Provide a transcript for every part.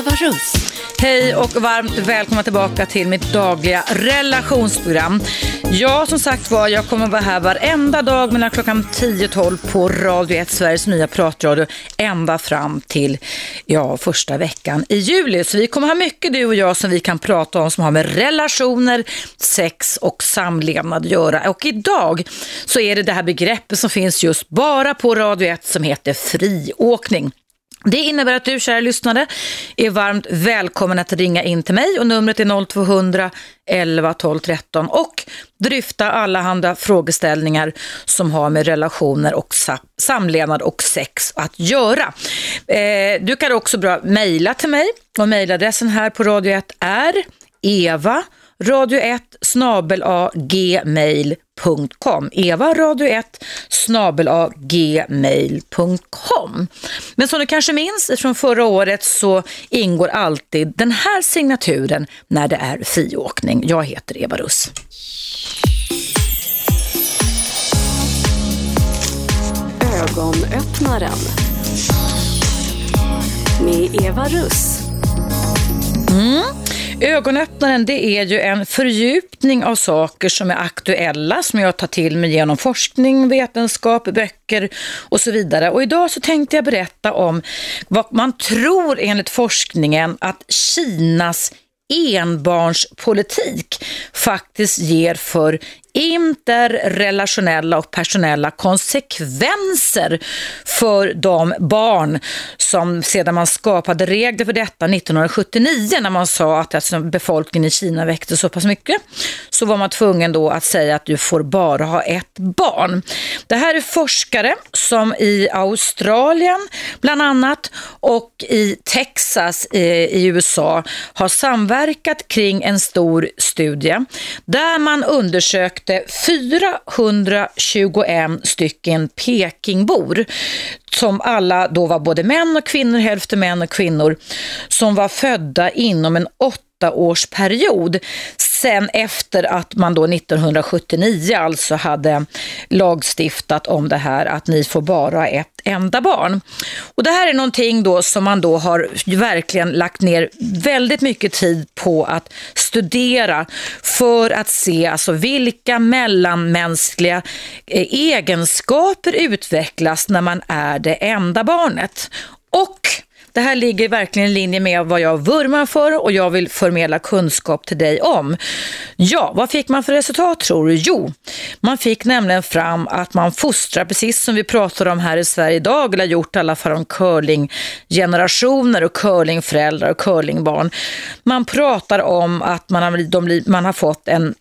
Eva Russ. Hej och varmt välkomna tillbaka till mitt dagliga relationsprogram. Ja, som sagt var, jag kommer vara här varenda dag mellan klockan 10 och 12 på Radio 1, Sveriges nya pratradio, ända fram till ja, första veckan i juli. Så vi kommer ha mycket du och jag som vi kan prata om som har med relationer, sex och samlevnad att göra. Och idag så är det det här begreppet som finns just bara på Radio 1 som heter friåkning. Det innebär att du, kära lyssnare, är varmt välkommen att ringa in till mig och numret är 0200 11 12 13 och dryfta allehanda frågeställningar som har med relationer och samlevnad och sex att göra. Eh, du kan också bra mejla till mig och mejladressen här på Radio 1 är eva radio1 snabel gmail.com. Eva radio 1 snabel gmail.com. Men som du kanske minns från förra året så ingår alltid den här signaturen när det är friåkning. Jag heter Eva Russ. Ögonöppnaren med Eva Russ. Mm. Ögonöppnaren det är ju en fördjupning av saker som är aktuella som jag tar till mig genom forskning, vetenskap, böcker och så vidare. Och idag så tänkte jag berätta om vad man tror enligt forskningen att Kinas enbarnspolitik faktiskt ger för interrelationella och personella konsekvenser för de barn som sedan man skapade regler för detta 1979 när man sa att alltså, befolkningen i Kina växte så pass mycket så var man tvungen då att säga att du får bara ha ett barn. Det här är forskare som i Australien bland annat och i Texas eh, i USA har samverkat kring en stor studie där man undersökte besökte 421 stycken Pekingbor som alla då var både män och kvinnor, hälften män och kvinnor, som var födda inom en åttaårsperiod sen efter att man då 1979 alltså hade lagstiftat om det här att ni får bara ett enda barn. Och det här är någonting då som man då har verkligen lagt ner väldigt mycket tid på att studera för att se alltså vilka mellanmänskliga eh, egenskaper utvecklas när man är det enda barnet. Och det här ligger verkligen i linje med vad jag vurmar för och jag vill förmedla kunskap till dig om. Ja, vad fick man för resultat tror du? Jo, man fick nämligen fram att man fostrar, precis som vi pratar om här i Sverige idag, eller har gjort i alla fall om curlinggenerationer och curlingföräldrar och curlingbarn. Man pratar om att man har, de, man har fått en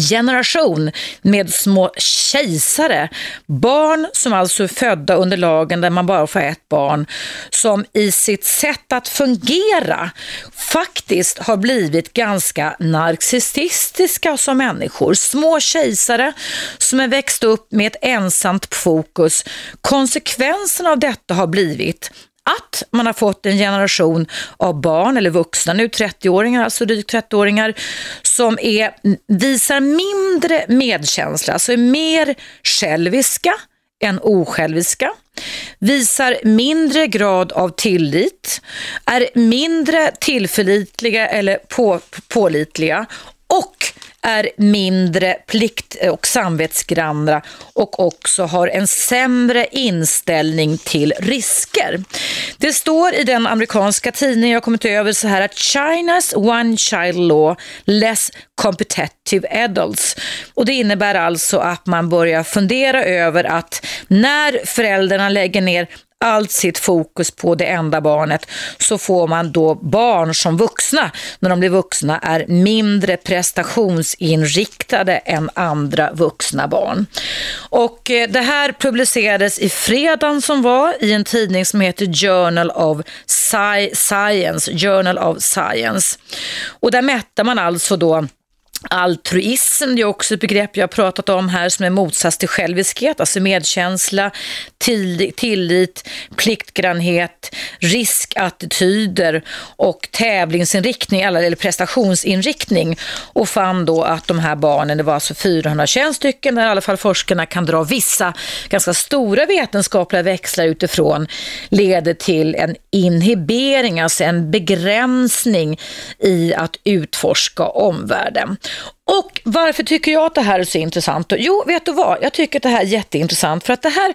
generation med små kejsare. Barn som alltså är födda under lagen där man bara får ett barn som i sitt sätt att fungera faktiskt har blivit ganska narcissistiska som människor. Små kejsare som är växt upp med ett ensamt fokus. Konsekvensen av detta har blivit att man har fått en generation av barn eller vuxna, nu 30-åringar, alltså drygt 30-åringar, som är, visar mindre medkänsla, alltså är mer själviska än osjälviska, visar mindre grad av tillit, är mindre tillförlitliga eller på, pålitliga och är mindre plikt eh, och samvetsgranna och också har en sämre inställning till risker. Det står i den amerikanska tidningen jag kommit över så här att China's one child law less competitive adults. Och det innebär alltså att man börjar fundera över att när föräldrarna lägger ner allt sitt fokus på det enda barnet så får man då barn som vuxna, när de blir vuxna, är mindre prestationsinriktade än andra vuxna barn. Och eh, det här publicerades i fredagen som var i en tidning som heter Journal of Science, Journal of Science. Och där mätte man alltså då Altruism det är också ett begrepp jag har pratat om här som är motsats till själviskhet, alltså medkänsla, tillit, pliktgrannhet, riskattityder och tävlingsinriktning eller prestationsinriktning och fann då att de här barnen, det var alltså 421 stycken, där i alla fall forskarna kan dra vissa ganska stora vetenskapliga växlar utifrån, leder till en inhibering, alltså en begränsning i att utforska omvärlden. Och varför tycker jag att det här är så intressant? Jo, vet du vad? Jag tycker att det här är jätteintressant för att det här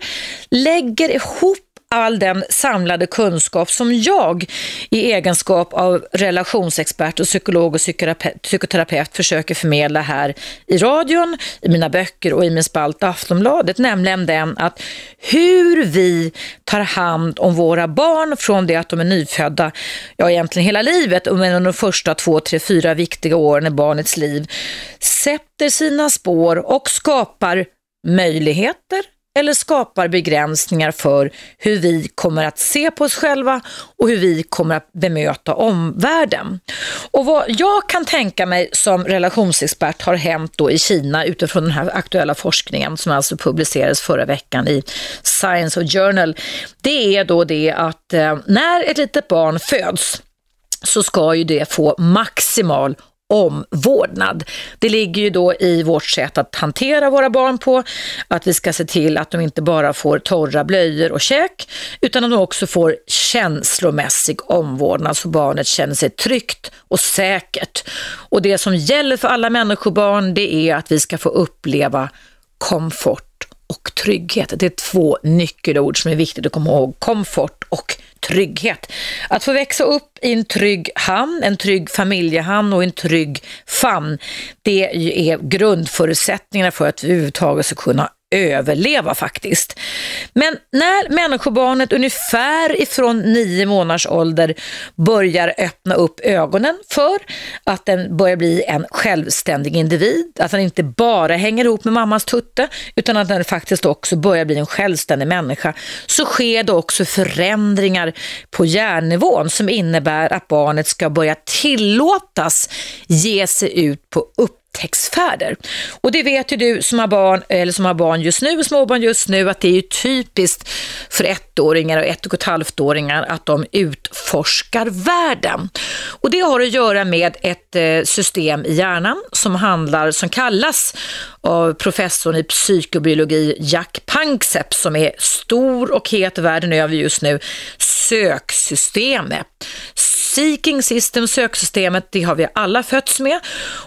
lägger ihop all den samlade kunskap som jag i egenskap av relationsexpert och psykolog och psykoterapeut försöker förmedla här i radion, i mina böcker och i min spalt Aftonbladet, nämligen den att hur vi tar hand om våra barn från det att de är nyfödda, ja egentligen hela livet, men under de första två, tre, fyra viktiga åren i barnets liv, sätter sina spår och skapar möjligheter, eller skapar begränsningar för hur vi kommer att se på oss själva och hur vi kommer att bemöta omvärlden. Och vad jag kan tänka mig som relationsexpert har hänt då i Kina utifrån den här aktuella forskningen som alltså publicerades förra veckan i Science of Journal, det är då det att eh, när ett litet barn föds så ska ju det få maximal omvårdnad. Det ligger ju då i vårt sätt att hantera våra barn på, att vi ska se till att de inte bara får torra blöjor och käk, utan att de också får känslomässig omvårdnad så barnet känner sig tryggt och säkert. Och det som gäller för alla människobarn, det är att vi ska få uppleva komfort och trygghet. Det är två nyckelord som är viktigt att komma ihåg. Komfort och trygghet. Att få växa upp i en trygg hamn, en trygg familjehamn och en trygg famn, det är grundförutsättningarna för att vi överhuvudtaget ska kunna överleva faktiskt. Men när människobarnet ungefär ifrån nio månaders ålder börjar öppna upp ögonen för att den börjar bli en självständig individ, att den inte bara hänger ihop med mammas tutte utan att den faktiskt också börjar bli en självständig människa, så sker det också förändringar på hjärnnivån som innebär att barnet ska börja tillåtas ge sig ut på upp upptäcktsfärder. Och det vet ju du som har barn, eller som har barn just nu, småbarn just nu, att det är ju typiskt för ettåringar och ett och ett halvt-åringar att de utforskar världen. Och det har att göra med ett eh, system i hjärnan som handlar, som kallas av professorn i psykobiologi Jack Panksepp som är stor och het världen över just nu, söksystemet. Seeking System, söksystemet, det har vi alla fötts med.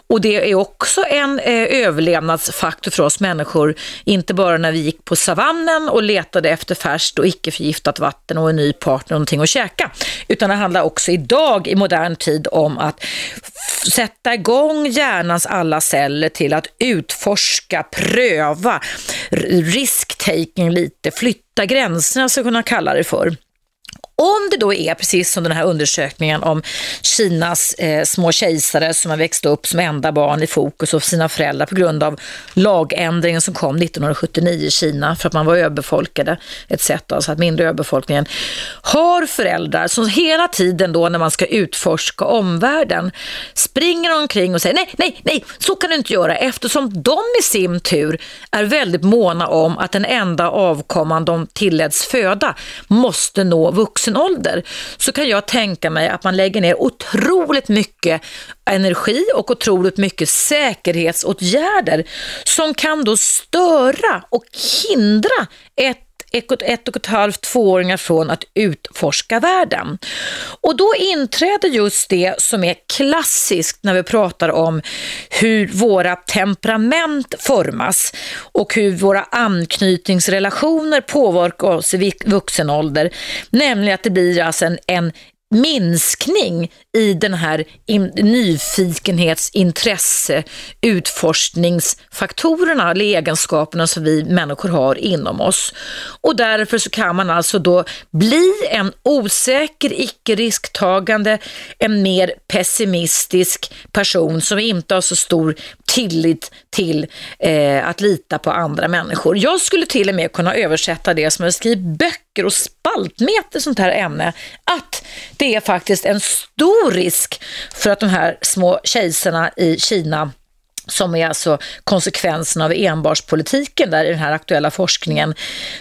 Och det är också en eh, överlevnadsfaktor för oss människor, inte bara när vi gick på savannen och letade efter färskt och icke förgiftat vatten och en ny partner och någonting att käka, utan det handlar också idag i modern tid om att sätta igång hjärnans alla celler till att utforska, pröva, risk-taking lite, flytta gränserna så kunna kalla det för. Om det då är precis som den här undersökningen om Kinas eh, små kejsare som har växt upp som enda barn i fokus och sina föräldrar på grund av lagändringen som kom 1979 i Kina för att man var överbefolkade etc. Alltså att mindre överbefolkningen har föräldrar som hela tiden då när man ska utforska omvärlden springer omkring och säger nej, nej, nej, så kan du inte göra eftersom de i sin tur är väldigt måna om att den enda avkomman de tilläts föda måste nå vuxen vuxen ålder så kan jag tänka mig att man lägger ner otroligt mycket energi och otroligt mycket säkerhetsåtgärder som kan då störa och hindra ett ett, ett och ett halvt, tvååringar från att utforska världen. Och då inträder just det som är klassiskt när vi pratar om hur våra temperament formas och hur våra anknytningsrelationer påverkar oss i vuxen ålder. Nämligen att det blir alltså en, en minskning i den här nyfikenhets, intresse, utforskningsfaktorerna eller egenskaperna som vi människor har inom oss. Och därför så kan man alltså då bli en osäker, icke risktagande, en mer pessimistisk person som inte har så stor tillit till eh, att lita på andra människor. Jag skulle till och med kunna översätta det som jag skriver böcker och spaltmeter sånt här ämne, att det är faktiskt en stor risk för att de här små kejsarna i Kina som är alltså konsekvensen av enbarnspolitiken där i den här aktuella forskningen,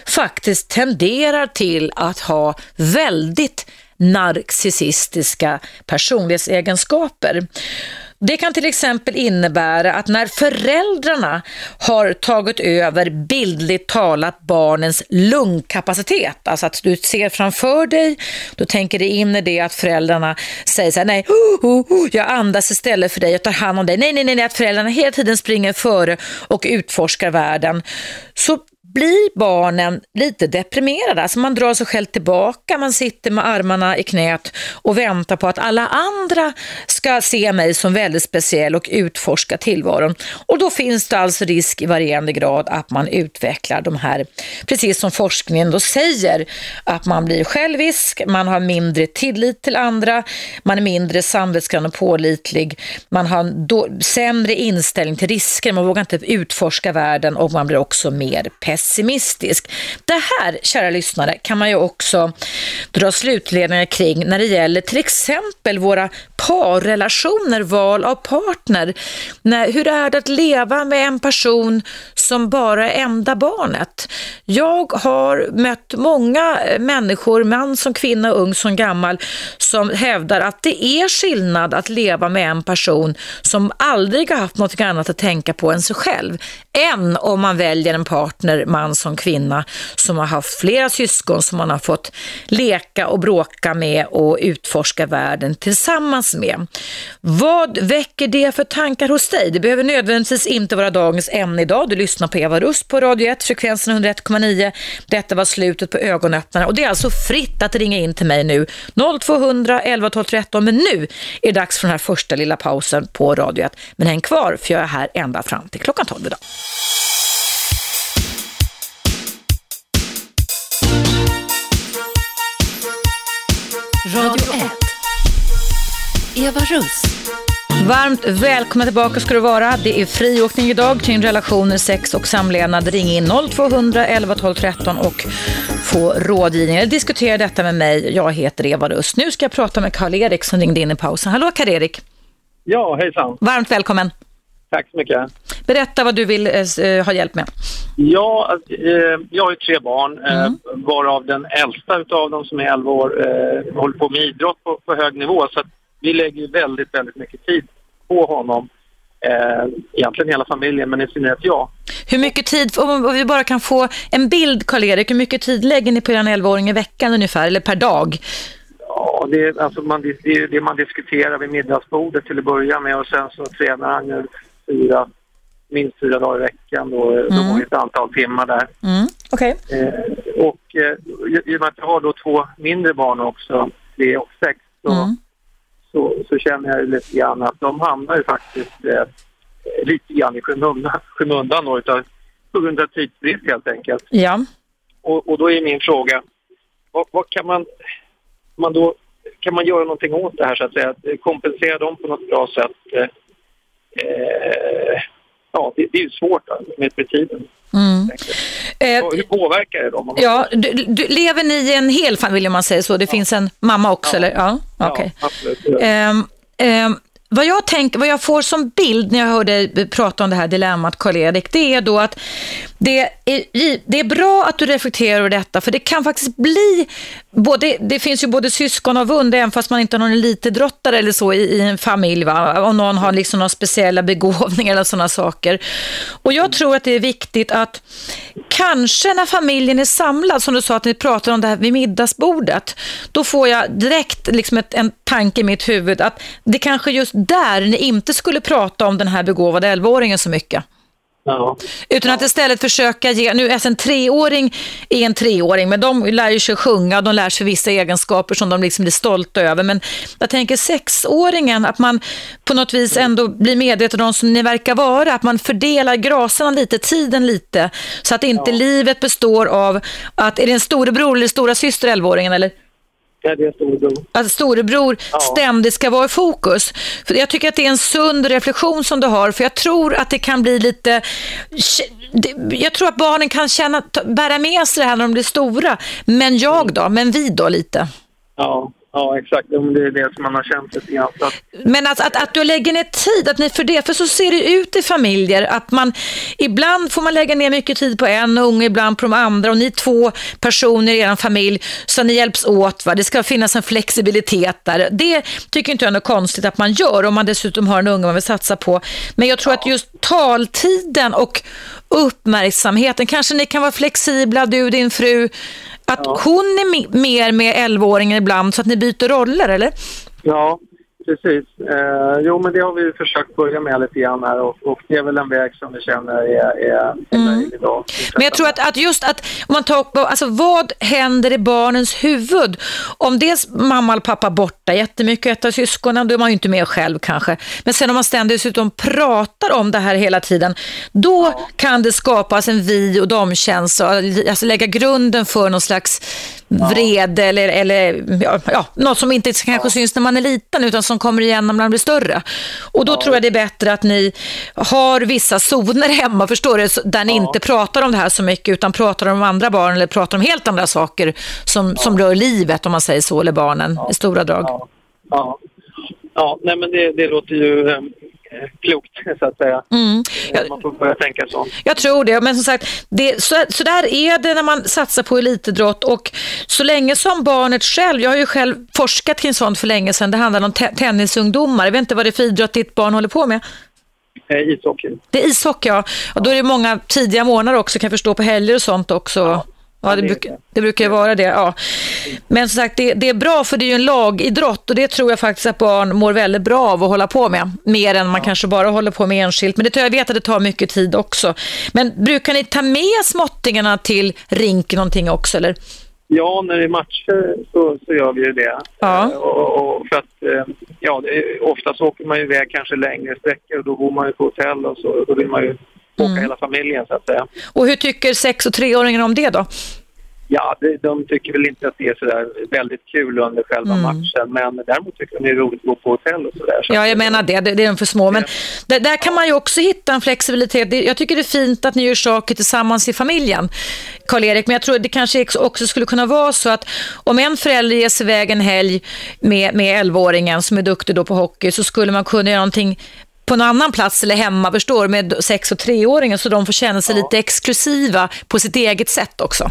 faktiskt tenderar till att ha väldigt narcissistiska personlighetsegenskaper. Det kan till exempel innebära att när föräldrarna har tagit över bildligt talat barnens lungkapacitet, alltså att du ser framför dig, du tänker dig in i det att föräldrarna säger så här, nej, oh, oh, oh, jag andas istället för dig, jag tar hand om dig, nej, nej, nej, att föräldrarna hela tiden springer före och utforskar världen, så blir barnen lite deprimerade. Alltså man drar sig själv tillbaka, man sitter med armarna i knät och väntar på att alla andra ska se mig som väldigt speciell och utforska tillvaron. Och då finns det alltså risk i varierande grad att man utvecklar de här, precis som forskningen då säger, att man blir självisk, man har mindre tillit till andra, man är mindre samvetsgrann och pålitlig, man har då, sämre inställning till risker, man vågar inte utforska världen och man blir också mer pessimistisk pessimistisk. Det här, kära lyssnare, kan man ju också dra slutledningar kring när det gäller till exempel våra parrelationer, val av partner. Nej, hur är det att leva med en person som bara är enda barnet? Jag har mött många människor, man som kvinna, ung som gammal, som hävdar att det är skillnad att leva med en person som aldrig har haft något annat att tänka på än sig själv, än om man väljer en partner man som kvinna som har haft flera syskon som man har fått leka och bråka med och utforska världen tillsammans med. Vad väcker det för tankar hos dig? Det behöver nödvändigtvis inte vara dagens ämne idag. Du lyssnar på Eva Rust på Radio 1, frekvensen 101,9. Detta var slutet på ögonöppnarna och det är alltså fritt att ringa in till mig nu. 0200 11 12 13 men nu är det dags för den här första lilla pausen på Radio 1. Men häng kvar för jag är här ända fram till klockan 12 idag. Radio 1. Eva Russ. Varmt välkomna tillbaka ska du vara. Det är friåkning idag kring relationer, sex och samlevnad. Ring in 0200 11 12 13 och få rådgivning. Eller diskutera detta med mig. Jag heter Eva Russ. Nu ska jag prata med Karl-Erik som ringde in i pausen. Hallå Karl-Erik. Ja, hejsan. Varmt välkommen. Tack så mycket. Berätta vad du vill eh, ha hjälp med. Ja, eh, jag har tre barn, eh, mm. varav den äldsta av dem som är 11 år eh, håller på med idrott på, på hög nivå. Så vi lägger väldigt, väldigt mycket tid på honom. Eh, egentligen hela familjen, men i synnerhet jag. Hur mycket tid, om vi bara kan få en bild Karl-Erik, hur mycket tid lägger ni på er 11-åring i veckan ungefär, eller per dag? Ja, det är, alltså man, det är det man diskuterar vid middagsbordet till att börja med och sen så tränar han ju fyra, minst fyra dagar i veckan. Då, mm. De har ett antal timmar där. Mm. Okay. Eh, och eh, i och med att jag har då två mindre barn också, tre och sex, så, mm. Så, så, känner jag lite grann att de hamnar ju faktiskt eh, lite grann i skymundan, skymundan då, utav, på grund av tidsbrist helt enkelt. Ja. Och, och då är min fråga, vad, vad kan man, man då, kan man göra någonting åt det här så att säga? Kompensera dem på något bra sätt? Eh, eh, ja, det, det, är ju svårt med, med tiden. Mm. Eh, hur påverkar det dem? Ja, du, du, lever ni i en hel familj om man säger så? Det ja. finns en mamma också? Ja, eller? ja? Okay. ja absolut. Um, um, vad jag, tänker, vad jag får som bild när jag hör dig prata om det här dilemmat, Karl-Erik, det är då att det är, det är bra att du reflekterar över detta, för det kan faktiskt bli, både, det finns ju både syskon och vund, även fast man inte har någon elitidrottare eller så i, i en familj, va? om någon har liksom några speciella begåvningar eller sådana saker. Och jag tror att det är viktigt att kanske när familjen är samlad, som du sa att ni pratar om det här vid middagsbordet, då får jag direkt liksom ett, en tanke i mitt huvud att det kanske just där ni inte skulle prata om den här begåvade 11-åringen så mycket. Ja. Utan att istället försöka ge, nu alltså en treåring är en treåring, men de lär ju sig sjunga och de lär sig vissa egenskaper som de liksom blir stolta över. Men jag tänker sexåringen, att man på något vis ändå blir medveten om som ni verkar vara, att man fördelar graserna lite, tiden lite, så att inte ja. livet består av att, är det en storebror eller stora syster 11-åringen eller? Ja, det är storebror. Att storebror ja. ständigt ska vara i fokus. För jag tycker att det är en sund reflektion som du har, för jag tror att det kan bli lite... Jag tror att barnen kan känna, bära med sig det här när de blir stora. Men jag då? Men vi då lite? Ja, Ja, exakt. Det är det som man har känt lite grann. Men att, att, att du lägger ner tid, att ni för det, för så ser det ut i familjer, att man ibland får man lägga ner mycket tid på en unge, ibland på de andra och ni två personer i er familj, så ni hjälps åt, va? det ska finnas en flexibilitet där. Det tycker inte jag är något konstigt att man gör om man dessutom har en unge man vill satsa på. Men jag tror ja. att just taltiden och uppmärksamheten, kanske ni kan vara flexibla, du och din fru, att ja. hon är mer med 11-åringen ibland så att ni byter roller, eller? Ja, precis. Eh, jo, men det har vi försökt börja med lite grann här och, och det är väl en väg som vi känner är, är, mm. möjlig idag. Men jag tror att, att just att, om man tar alltså vad händer i barnens huvud? Om dels mamma eller pappa borta jättemycket, ett av syskonen, då är man ju inte med själv kanske. Men sen om man ständigt dessutom pratar om det här hela tiden, då ja. kan det skapas en vi och domkänsla, alltså lägga grunden för någon slags vrede ja. eller, eller ja, något som inte kanske syns när man är liten utan som kommer igen när man blir större. Och då ja. tror jag det är bättre att ni har vissa zoner hemma, förstår du, där ni inte pratar om det här så mycket utan pratar om andra barn eller pratar om helt andra saker som, som rör livet om man säger så, eller barnen i stora drag. Ja, ja. nej men det, det låter ju eh, klokt så att säga. Mm. Jag, man får börja tänka så. Jag tror det, men som sagt, det, så, så där är det när man satsar på elitidrott och så länge som barnet själv, jag har ju själv forskat kring sånt för länge sedan, det handlar om te tennisungdomar, jag vet inte vad det är för idrott ditt barn håller på med? Eh, ishockey. Det är ishockey, ja. Och då är det många tidiga månader också, kan jag förstå, på helger och sånt också. Ja. Ja, det, bruk, det brukar vara det. Ja. Men som sagt, det, det, är bra för det är ju en lagidrott och det tror jag faktiskt att barn mår väldigt bra av att hålla på med. Mer än man ja. kanske bara håller på med enskilt. Men det jag vet att det tar mycket tid också. Men brukar ni ta med småttingarna till rinken någonting också eller? Ja, när det är matcher så, så gör vi ju det. Ja. Eh, och, och för att, eh, ja, oftast åker man ju iväg kanske längre sträckor och då bor man ju på hotell och så. Då vill man ju åka mm. hela familjen så att säga. Och hur tycker sex och treåringarna om det då? Ja, de, de tycker väl inte att det är sådär väldigt kul under själva mm. matchen, men däremot tycker de det är roligt att gå på hotell och sådär. Så ja, jag menar det, det, det är de för små, men det, där kan man ju också hitta en flexibilitet. Jag tycker det är fint att ni gör saker tillsammans i familjen, Karl-Erik, men jag tror det kanske också skulle kunna vara så att om en förälder ger sig iväg en helg med, med 11-åringen som är duktig då på hockey så skulle man kunna göra någonting på någon annan plats eller hemma, förstår med sex- och treåringen så de får känna sig ja. lite exklusiva på sitt eget sätt också.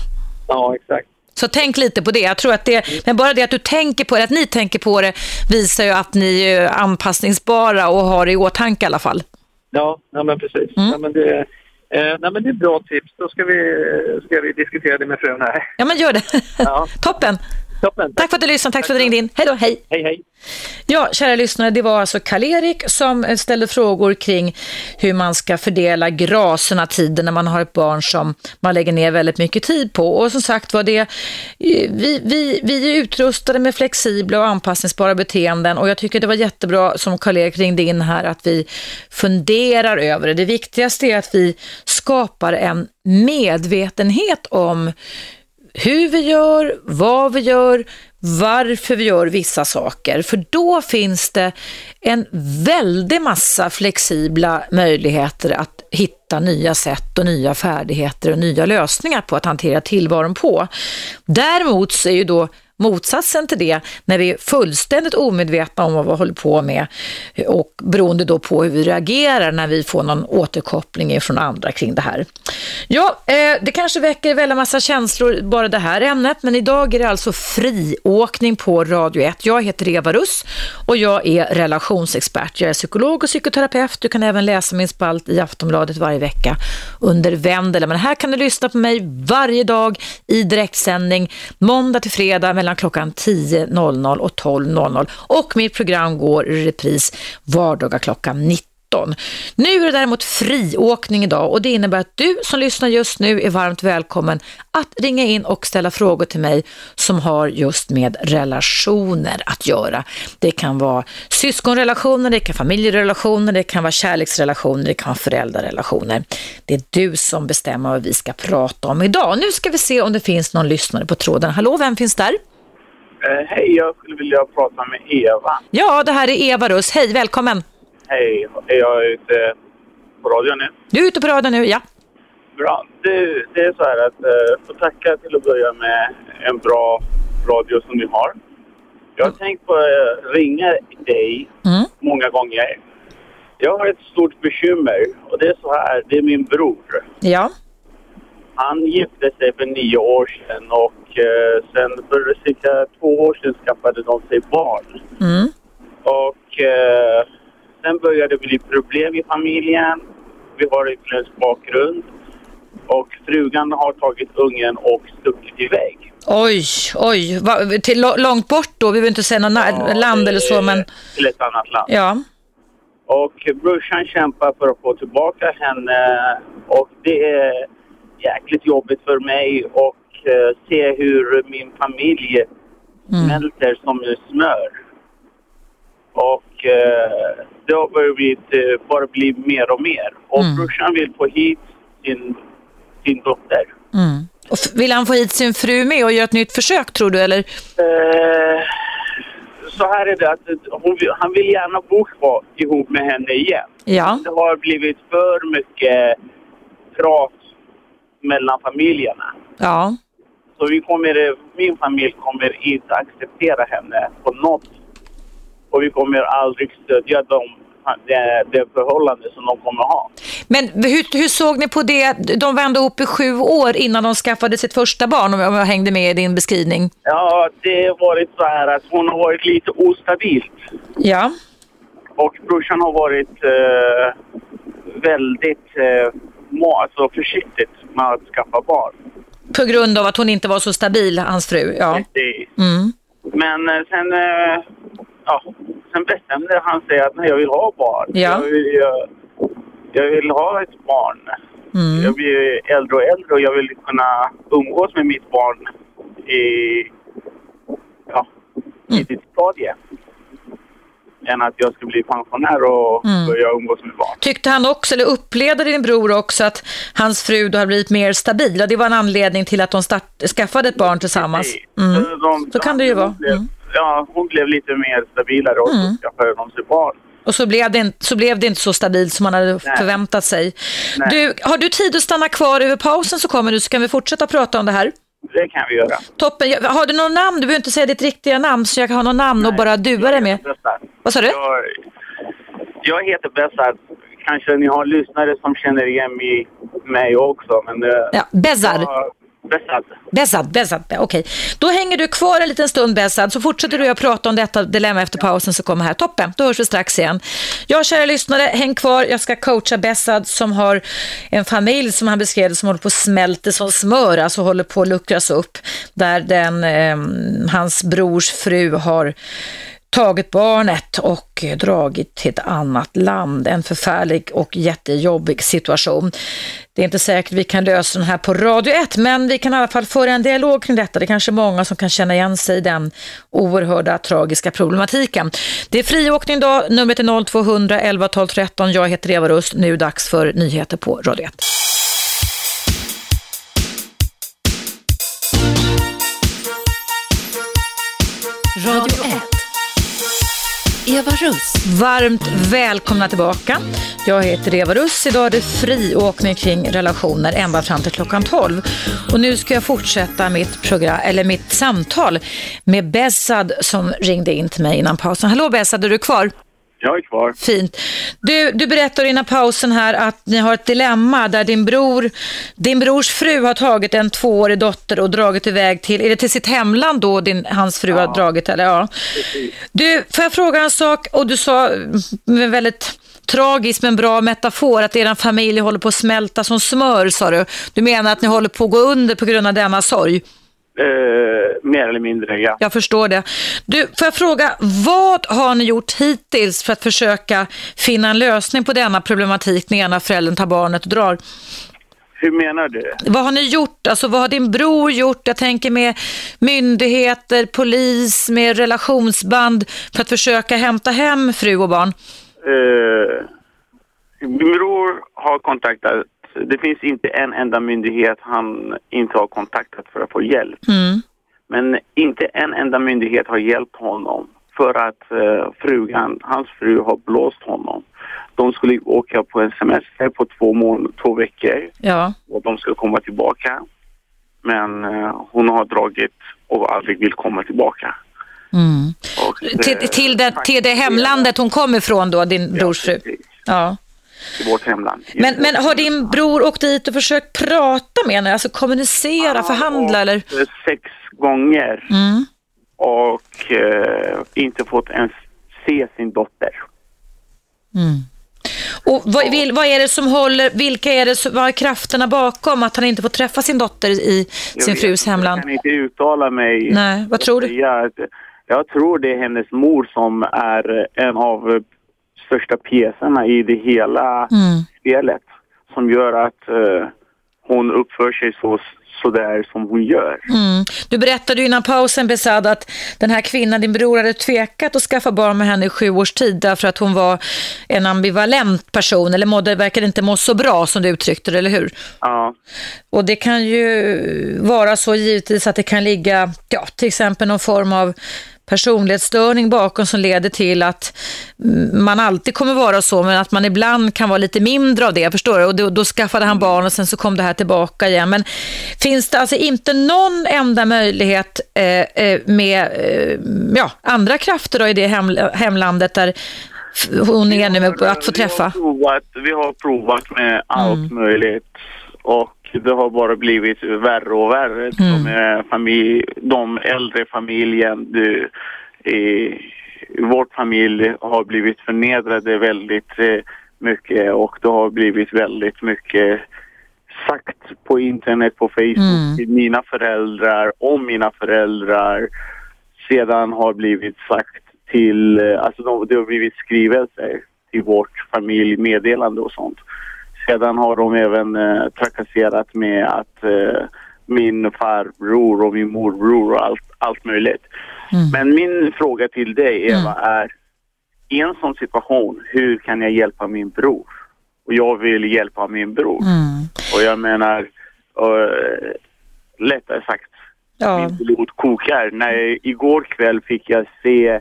Ja, exakt. Så tänk lite på det. Jag tror att det, men bara det att du tänker på det, att ni tänker på det visar ju att ni är anpassningsbara och har det i åtanke i alla fall. Ja, ja men precis. Mm. Ja, men det, eh, nej, men det är bra tips. Då ska vi, ska vi diskutera det med frun här. Ja, men gör det. Ja. Toppen. Toppen. Tack för att du lyssnade, tack, tack för att du ringde in. Hej då, hej. Hej, hej. Ja, kära lyssnare, det var alltså Karl-Erik som ställde frågor kring hur man ska fördela graserna tiden när man har ett barn som man lägger ner väldigt mycket tid på. Och som sagt var det, vi, vi, vi är utrustade med flexibla och anpassningsbara beteenden och jag tycker det var jättebra som Karl-Erik ringde in här att vi funderar över det. Det viktigaste är att vi skapar en medvetenhet om hur vi gör, vad vi gör, varför vi gör vissa saker. För då finns det en väldig massa flexibla möjligheter att hitta nya sätt och nya färdigheter och nya lösningar på att hantera tillvaron på. Däremot så är ju då motsatsen till det när vi är fullständigt omedvetna om vad vi håller på med och beroende då på hur vi reagerar när vi får någon återkoppling från andra kring det här. Ja, eh, det kanske väcker väldigt massa känslor bara det här ämnet, men idag är det alltså friåkning på Radio 1. Jag heter Eva Russ och jag är relationsexpert. Jag är psykolog och psykoterapeut. Du kan även läsa min spalt i Aftonbladet varje vecka under Vendela. Men här kan du lyssna på mig varje dag i direktsändning, måndag till fredag mellan klockan 10.00 och 12.00 och mitt program går i repris vardagar klockan 19. Nu är det däremot friåkning idag och det innebär att du som lyssnar just nu är varmt välkommen att ringa in och ställa frågor till mig som har just med relationer att göra. Det kan vara syskonrelationer, det kan vara familjerelationer, det kan vara kärleksrelationer, det kan vara föräldrarrelationer. Det är du som bestämmer vad vi ska prata om idag. Nu ska vi se om det finns någon lyssnare på tråden. Hallå, vem finns där? Eh, hej, jag skulle vilja prata med Eva. Ja, det här är Eva Russ. Hej, välkommen. Hej, är jag ute på radion nu? Du är ute på radion nu, ja. Bra. Det, det är så här att eh, få tacka till att börja med en bra radio som ni har. Jag har tänkt på att ringa dig Mm. många gånger. Jag har ett stort bekymmer och det är så här, det är min bror. Ja. Han gifte sig för nio år sedan och eh, sen för cirka två år sedan skaffade de sig barn. Mm. Och eh, sen började det bli problem i familjen. Vi har utländsk bakgrund. Och frugan har tagit ungen och stuckit iväg. Oj, oj. Va, till långt bort då? Vi vill inte säga något na- land eller så, men Till ett annat land. ja. Och brorsan kämpar för att få tillbaka henne. Och det är jäkligt jobbigt för mig att eh, se hur min familj Mm. smälter som smör. Och eh, det har börjat eh, bara bli mer och mer. Och Mm. brorsan vill få hit sin, sin dotter. Mm. Och vill han få hit sin fru med och göra ett nytt försök tror du? Eller? Eh, så här är det att hon, han vill gärna bo kvar ihop med henne igen. Ja. Det har blivit för mycket prat mellan familjerna. Ja. Så vi kommer, min familj kommer inte acceptera henne på något. Och vi kommer aldrig stödja dem, det, det förhållande som de kommer ha. Men hur, hur såg ni på det? De var ändå ihop i sju år innan de skaffade sitt första barn, om jag, om jag hängde med i din beskrivning. Ja, det har varit så här att hon har varit lite ostabilt. Ja. Och brorsan har varit eh, väldigt eh, må, alltså försiktigt med att skaffa barn. På grund av att hon inte var så stabil, hans fru. Ja. Mm. Men eh, sen, eh, ja, sen bestämde han sig att nej, jag vill ha barn. Ja. Jag, vill, jag, jag vill ha ett barn. Mm. Jag blir äldre och äldre och jag vill kunna umgås med mitt barn i, ja, Mm. i sitt stadie. Än att jag ska bli pensionär och Mm. börja umgås med barn. Tyckte han också, eller upplevde din bror också, att hans fru då har blivit mer stabil? Och det var en anledning till att de start, skaffade ett barn tillsammans? Mm. Så, de, Så kan det ju vara. Blev, Mm. Ja, hon blev lite mer stabilare och Mm. så skaffade de sig barn. Och så blev, det inte, så blev det inte så stabilt som man hade Nej. förväntat sig. Nej. Du, har du tid att stanna kvar över pausen så kommer du, så kan vi fortsätta prata om det här. Det kan vi göra. Toppen. Jag- Har du något namn? Du behöver inte säga ditt riktiga namn så jag kan ha något namn och bara dua dig med. Vad sa du? Jag, jag heter Bessad. Kanske ni har lyssnare som känner igen mig, mig också. Men, eh, Ja, Bezad. jag- Besad, Besad, ja, okej. Då hänger du kvar en liten stund Besad, så fortsätter du att prata om detta dilemma efter pausen som kommer här. Toppen, då hörs vi strax igen. Ja, kära lyssnare, häng kvar. Jag ska coacha Besad som har en familj som han beskrev det, som håller på att smälta som smör, alltså håller på att luckras upp. Där den, eh, hans brors fru har tagit barnet och dragit till ett annat land. En förfärlig och jättejobbig situation. Det är inte säkert vi kan lösa den här på Radio 1, men vi kan i alla fall föra en dialog kring detta. Det är kanske många som kan känna igen sig i den oerhörda tragiska problematiken. Det är friåkning idag, numret är 0200 11 12 13. Jag heter Eva Rust. Nu är det dags för nyheter på Radio 1. Radio 1. Eva Russ. Varmt välkomna tillbaka. Jag heter Eva Russ. Idag är det friåkning kring relationer ända fram till klockan 12. Och nu ska jag fortsätta mitt, program, eller mitt samtal med Bessad som ringde in till mig innan pausen. Hallå Bessad, är du kvar? Jag är kvar. Fint. Du, du berättar innan pausen här att ni har ett dilemma där din bror, din brors fru har tagit en tvåårig dotter och dragit iväg till, är det till sitt hemland då din, hans fru har dragit? Eller? Ja. Du, får jag fråga en sak? Och du sa med väldigt tragisk men bra metafor att er familj håller på att smälta som smör, sa du. Du menar att ni håller på att gå under på grund av denna sorg? Eh, mer eller mindre, ja. Jag förstår det. Du, får jag fråga, vad har ni gjort hittills för att försöka finna en lösning på denna problematik när ena föräldern tar barnet och drar? Hur menar du? Vad har ni gjort? Alltså vad har din bror gjort? Jag tänker med myndigheter, polis, med relationsband för att försöka hämta hem fru och barn. Eh, min bror har kontaktat, det finns inte en enda myndighet han inte har kontaktat för att få hjälp. Mm. Men inte en enda myndighet har hjälpt honom för att eh, frugan, hans fru har blåst honom. De skulle åka på en semester på två, mån- två veckor Ja. och de ska komma tillbaka. Men eh, hon har dragit och aldrig vill komma tillbaka. Mm. Och, Till, eh, till, det, till det hemlandet hon kom ifrån då, din brors fru? Ja. I vårt hemland. Men, men har din bror åkt dit och försökt prata med henne, alltså kommunicera, förhandla eller? Eh, Sex gånger. Mm. Och eh, inte fått ens se sin dotter. Och vad, vil, vad är det som håller, vilka är det som, vad är krafterna bakom att han inte får träffa sin dotter i Jag sin vet frus hemland? Jag kan inte uttala mig. Nej, vad tror du? att- Jag tror det är hennes mor som är en av största pjäserna i det hela Mm. spelet. Som gör att eh, hon uppför sig så, så där som hon gör. Mm. Du berättade innan pausen Besad att den här kvinnan, din bror, hade tvekat att skaffa barn med henne i sju års tid därför att hon var en ambivalent person eller mådde, verkade inte må så bra som du uttryckte det, eller hur? Ja, Och det kan ju vara så givetvis att det kan ligga, ja, till exempel någon form av personlighetsstörning bakom som leder till att mm, man alltid kommer vara så, men att man ibland kan vara lite mindre av det, förstår du? Och då, då skaffade han barn och sen så kom det här tillbaka igen. Men finns det alltså inte någon enda möjlighet eh, eh, med eh, ja, andra krafter då i det hem, hemlandet där hon är nu med att få Vi har träffa? provat, vi har provat med allt möjligt och det har bara blivit värre och värre. De, är familj, de äldre familjen, du, i, vårt familj har blivit förnedrade väldigt eh, mycket och det har blivit väldigt mycket sagt på internet, på Facebook till mina föräldrar, om mina föräldrar. Sedan har blivit sagt till, eh, alltså de, det har blivit skrivelser till vårt familjemeddelande och sånt. Sedan har de även eh, trakasserat med att eh, min farbror och min morbror och allt, allt möjligt. Men min fråga till dig Eva är, i en sån situation, hur kan jag hjälpa min bror? Och jag vill hjälpa min bror. Mm. Och jag menar, uh, lättare sagt, Ja. min blod kokar. När igår kväll fick jag se,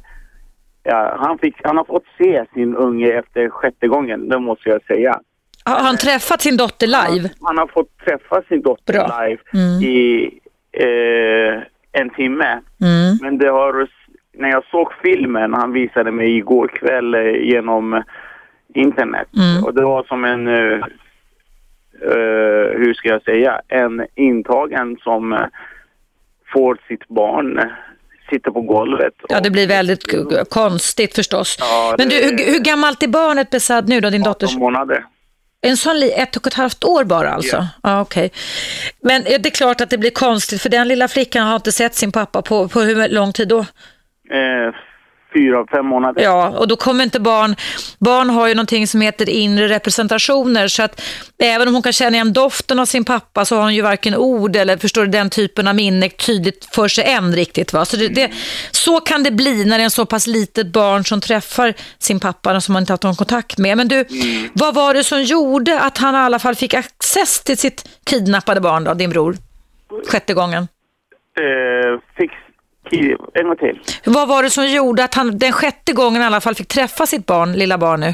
ja, han, fick, han har fått se sin unge efter sjätte gången, det måste jag säga. Har han träffat sin dotter live? Han har fått träffa sin dotter Bra. live Mm. i eh, en timme. Mm. Men det har, när jag såg filmen, han visade mig igår kväll eh, genom internet. Mm. Och det var som en, eh, eh, hur ska jag säga, en intagen som eh, får sitt barn eh, sitta på golvet. Ja, det blir väldigt konstigt förstås. Ja, Men du, hur, hur gammalt är barnet Besad nu då, din dotters? 18 månader. En sån li- ett och ett halvt år bara alltså? Ja. Ja, okej. Men är det klart att det blir konstigt, för den lilla flickan har inte sett sin pappa på, på hur lång tid då? Eh, fyra, fem månader. Ja, och då kommer inte barn... Barn har ju någonting som heter inre representationer, så att även om hon kan känna igen doften av sin pappa så har hon ju varken ord eller förstår du, den typen av minne tydligt för sig än riktigt. Va? Så, det, det, så kan det bli när det är en så pass litet barn som träffar sin pappa som man inte haft någon kontakt med. Men du, vad var det som gjorde att han i alla fall fick access till sitt kidnappade barn då, din bror? Sjätte gången. Eh, fix, en gång till. Vad var det som gjorde att han den sjätte gången i alla fall fick träffa sitt barn, lilla barn nu?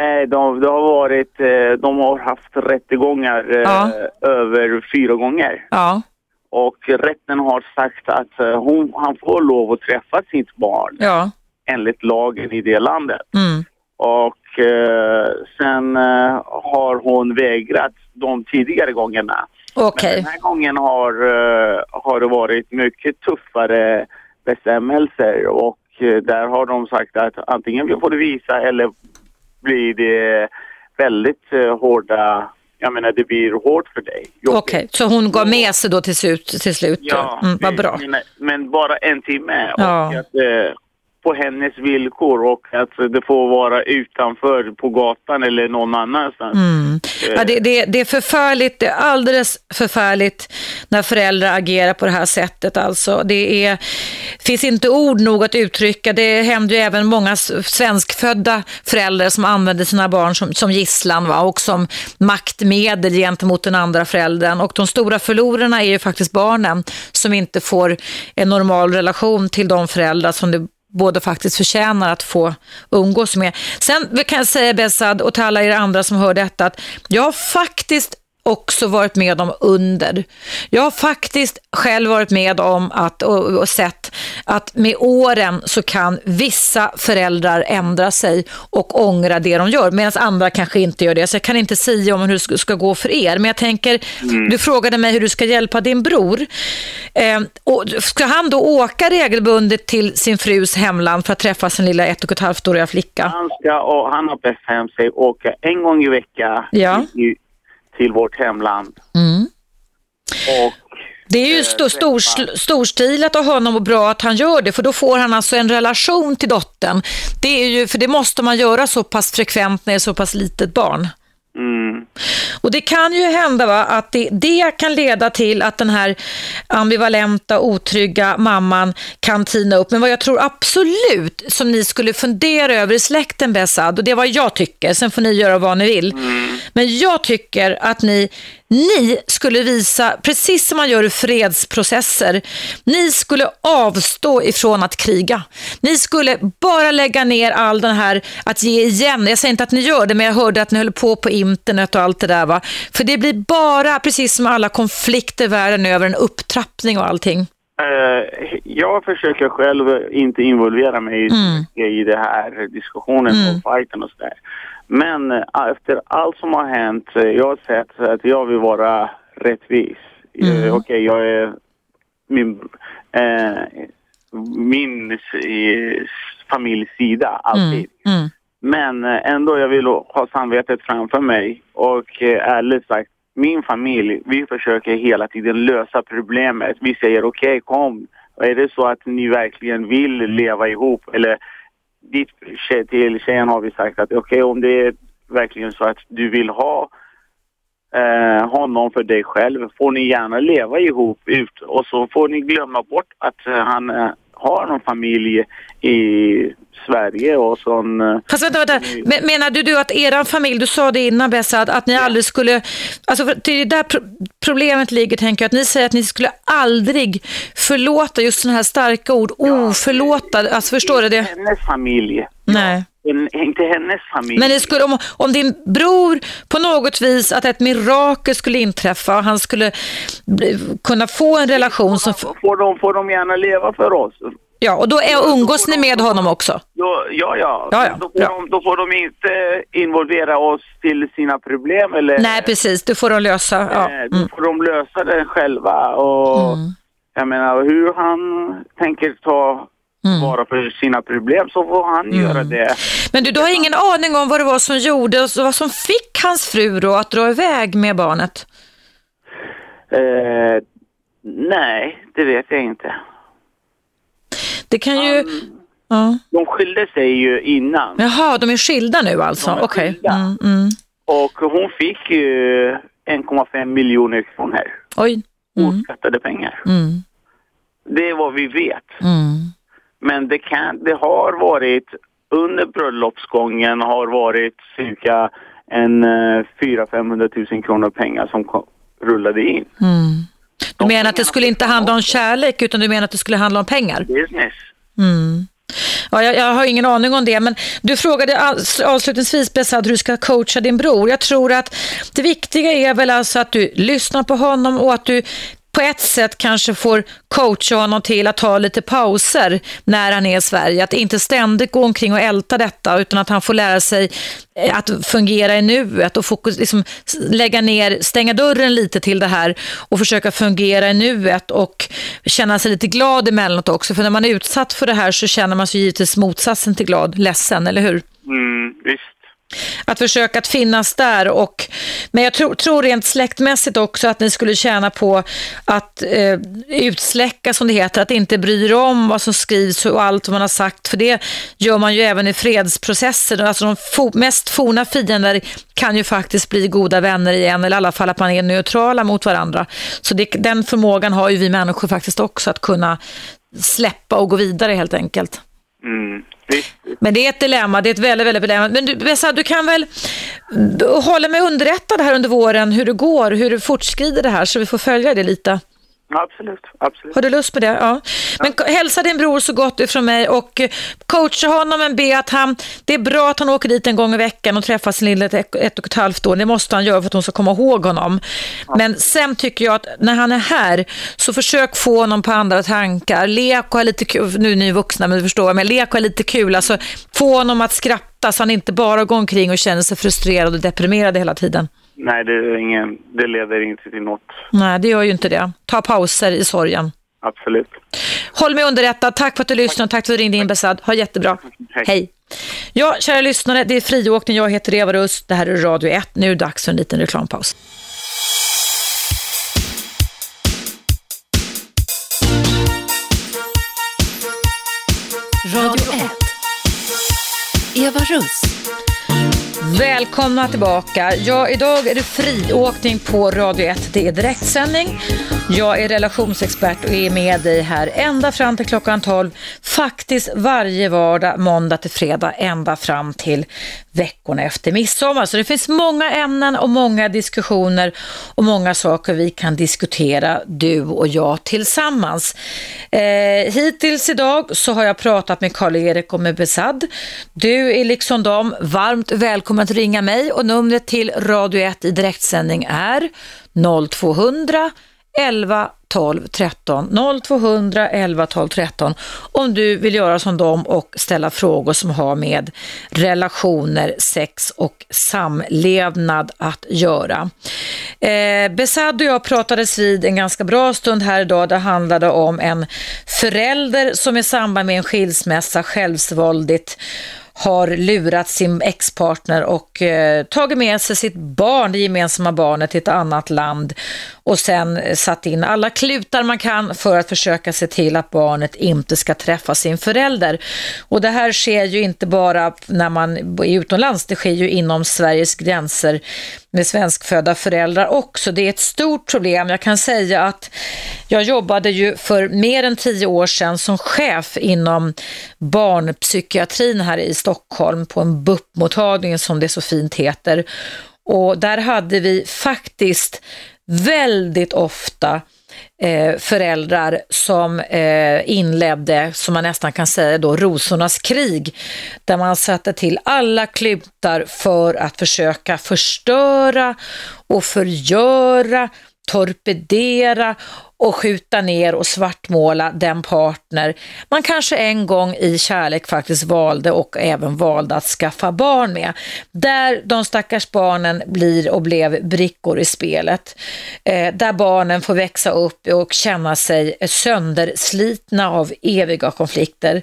Eh, de, det har varit, eh, de har haft rättegångar eh, Ja. över fyra gånger. Ja. Och rätten har sagt att eh, hon, han får lov att träffa sitt barn Ja. enligt lagen i det landet. Mm. Och eh, sen har hon vägrat de tidigare gångerna. Okej. Men den här gången har, eh, har det varit mycket tuffare bestämmelser och eh, där har de sagt att antingen får du visa eller blir det väldigt eh, hårda, jag menar det blir hårt för dig. Okej, Jobbigt. så hon gav med sig då till slut? Till slut? Ja, mm, vad bra. Men, men bara en timme Ja. och att, eh, på hennes villkor och att det får vara utanför på gatan eller någon annanstans. Mm. Ja, det, det, det är förfärligt, det är alldeles förfärligt när föräldrar agerar på det här sättet. Alltså. Det är, finns inte ord nog att uttrycka. Det händer ju även många svenskfödda föräldrar som använder sina barn som, som gisslan va? och som maktmedel gentemot den andra föräldern. Och de stora förlorarna är ju faktiskt barnen som inte får en normal relation till de föräldrar som det båda faktiskt förtjänar att få umgås med. Sen kan jag säga Besad och till alla er andra som hör detta att jag har faktiskt också varit med om under. Jag har faktiskt själv varit med om att och, och sett att med åren så kan vissa föräldrar ändra sig och ångra det de gör, medan andra kanske inte gör det. Så jag kan inte säga om hur det ska gå för er. Men jag tänker, mm. du frågade mig hur du ska hjälpa din bror. Eh, och ska han då åka regelbundet till sin frus hemland för att träffa sin lilla ett och ett halvt åriga flicka? Han ska, och han har bestämt sig åka en gång i veckan ja. i, till vårt hemland. Mm. Och det är ju eh, stor, stor, storstilat av honom och bra att han gör det för då får han alltså en relation till dottern. Det är ju, för det måste man göra så pass frekvent när det är så pass litet barn. Mm. Och det kan ju hända va, att det, det, kan leda till att den här ambivalenta, otrygga mamman kan tina upp. Men vad jag tror absolut som ni skulle fundera över i släkten Bessad, och det är vad jag tycker, sen får ni göra vad ni vill. Mm. Men jag tycker att ni ni skulle visa, precis som man gör i fredsprocesser, ni skulle avstå ifrån att kriga. Ni skulle bara lägga ner all den här att ge igen. Jag säger inte att ni gör det, men jag hörde att ni höll på på internet och allt det där. Va? För det blir bara, precis som alla konflikter världen över, en upptrappning och allting. Uh, jag försöker själv inte involvera mig mm. i det här diskussionen mm. och fighten och sådär. Men äh, efter allt som har hänt, äh, jag har sett att jag vill vara rättvis. Äh, mm. Okej, okay, jag är min, eh, min familjs sida alltid. Mm. Mm. Men ändå jag vill ha samvetet framför mig och ärligt sagt, min familj, vi försöker hela tiden lösa problemet. Vi säger okej, okay, kom. Är det så att ni verkligen vill leva ihop eller dit till tjejen har vi sagt att okej okay, om det är verkligen så att du vill ha eh, honom för dig själv får ni gärna leva ihop ut och så får ni glömma bort att eh, han eh, har någon familj i Sverige och sån... Eh, Fast vänta, vänta. Menar du, du att er familj, du sa det innan Bessad, att ni aldrig skulle... Alltså det är där problemet ligger, tänker jag, att ni säger att ni skulle aldrig förlåta, just sådana här starka ord, oförlåta, alltså förstår du det? Hennes familj. Nej. inte hennes familj. Men det skulle, om, om din bror på något vis, att ett mirakel skulle inträffa och han skulle bli, kunna få en relation som... Får de, får de gärna leva för oss? Ja, och då är, umgås ni med honom också? Då, ja, ja. ja, ja. Då, får de, då får de inte involvera oss till sina problem. Eller, Nej, precis. Det får de lösa. Ja. Mm. Då får de lösa det själva. Och, mm. Jag menar, hur han tänker ta mm. vara för sina problem så får han mm. göra det. Men du, du har ingen aning om vad det var som gjorde, vad som fick hans fru då att dra iväg med barnet? Eh, nej, det vet jag inte. Det kan ju... Um, ja. De skilde sig ju innan. Jaha, de är skilda nu alltså? Okej. Okay. Mm, mm. Och hon fick ju 1,5 miljoner kronor. Oj. Mm. Oskattade pengar. Mm. Det är vad vi vet. Mm. Men det, kan, det har varit, under bröllopsgången har varit cirka en 400 000 000 kronor pengar som rullade in. Mm. Du menar att det skulle inte handla om kärlek utan du menar att det skulle handla om pengar? Business. Mm. Ja, jag, jag, har ingen aning om det, men du frågade avslutningsvis Besad hur du ska coacha din bror. Jag tror att det viktiga är väl alltså att du lyssnar på honom och att du på ett sätt kanske får coacha honom till att ta lite pauser när han är i Sverige. Att inte ständigt gå omkring och älta detta utan att han får lära sig eh, att fungera i nuet och fokus, liksom lägga ner, stänga dörren lite till det här och försöka fungera i nuet och känna sig lite glad emellanåt också. För när man är utsatt för det här så känner man sig givetvis motsatsen till glad, ledsen, eller hur? Mm, visst. Att försöka att finnas där och men jag tror, tror rent släktmässigt också att ni skulle tjäna på att eh, utsläcka som det heter, att inte bry er om vad som skrivs och allt man har sagt för det gör man ju även i fredsprocesser. Alltså de fo mest forna fiender kan ju faktiskt bli goda vänner igen eller i alla fall att man är neutrala mot varandra. Så det, den förmågan har ju vi människor faktiskt också att kunna släppa och gå vidare helt enkelt. Mm. Men det är ett dilemma, det är ett väldigt, väldigt dilemma. Men du, Bessa, du kan väl hålla mig underrättad här under våren hur det går, hur det fortskrider det här så vi får följa det lite. Absolut, absolut. Har du lust på det? Ja. Men ja. hälsa din bror så gott ifrån mig och coacha honom men be att han, det är bra att han åker dit en gång i veckan och träffar sin lilla ett, ett och ett halvt år. Det måste han göra för att hon ska komma ihåg honom. Ja. Men sen tycker jag att när han är här så försök få honom på andra tankar. Lek och ha lite kul, nu är ni vuxna men du förstår, men lek och ha lite kul. Alltså få honom att skratta så han inte bara går omkring och känner sig frustrerad och deprimerad hela tiden. Nej, det, är ingen, det leder inte till något. Nej, det gör ju inte det. Ta pauser i sorgen. Absolut. Håll mig underrättad. Tack för att du lyssnade. Tack för att du ringde in, Besad. Ha jättebra. Hej. Hej. Ja, kära lyssnare, det är friåkning. Jag heter Eva Russ. Det här är Radio 1. Nu är det dags för en liten reklampaus. Radio 1. Eva Russ. Välkomna tillbaka. Ja, idag är det friåkning på Radio 1. Det är direktsändning. Jag är relationsexpert och är med dig här ända fram till klockan 12. Faktiskt varje vardag, måndag till fredag, ända fram till veckorna efter midsommar. Så det finns många ämnen och många diskussioner och många saker vi kan diskutera, du och jag tillsammans. Eh, hittills idag så har jag pratat med Karl-Erik och med Besad. Du är liksom dem varmt välkommen att ringa mig och numret till Radio 1 i direktsändning är 0200 11 12 13 0200 11 12 13 om du vill göra som dem och ställa frågor som har med relationer, sex och samlevnad att göra. Eh, Besad och jag pratades vid en ganska bra stund här idag. Det handlade om en förälder som i samband med en skilsmässa självsvåldigt har lurat sin ex-partner och eh, tagit med sig sitt barn, det gemensamma barnet, till ett annat land och sen satt in alla klutar man kan för att försöka se till att barnet inte ska träffa sin förälder. Och det här sker ju inte bara när man är utomlands, det sker ju inom Sveriges gränser med svenskfödda föräldrar också. Det är ett stort problem. Jag kan säga att jag jobbade ju för mer än tio år sedan som chef inom barnpsykiatrin här i Stockholm på en BUP-mottagning som det så fint heter. Och där hade vi faktiskt väldigt ofta eh, föräldrar som eh, inledde, som man nästan kan säga då, rosornas krig, där man satte till alla klutar för att försöka förstöra och förgöra torpedera och skjuta ner och svartmåla den partner man kanske en gång i kärlek faktiskt valde och även valde att skaffa barn med. Där de stackars barnen blir och blev brickor i spelet. Eh, där barnen får växa upp och känna sig sönderslitna av eviga konflikter.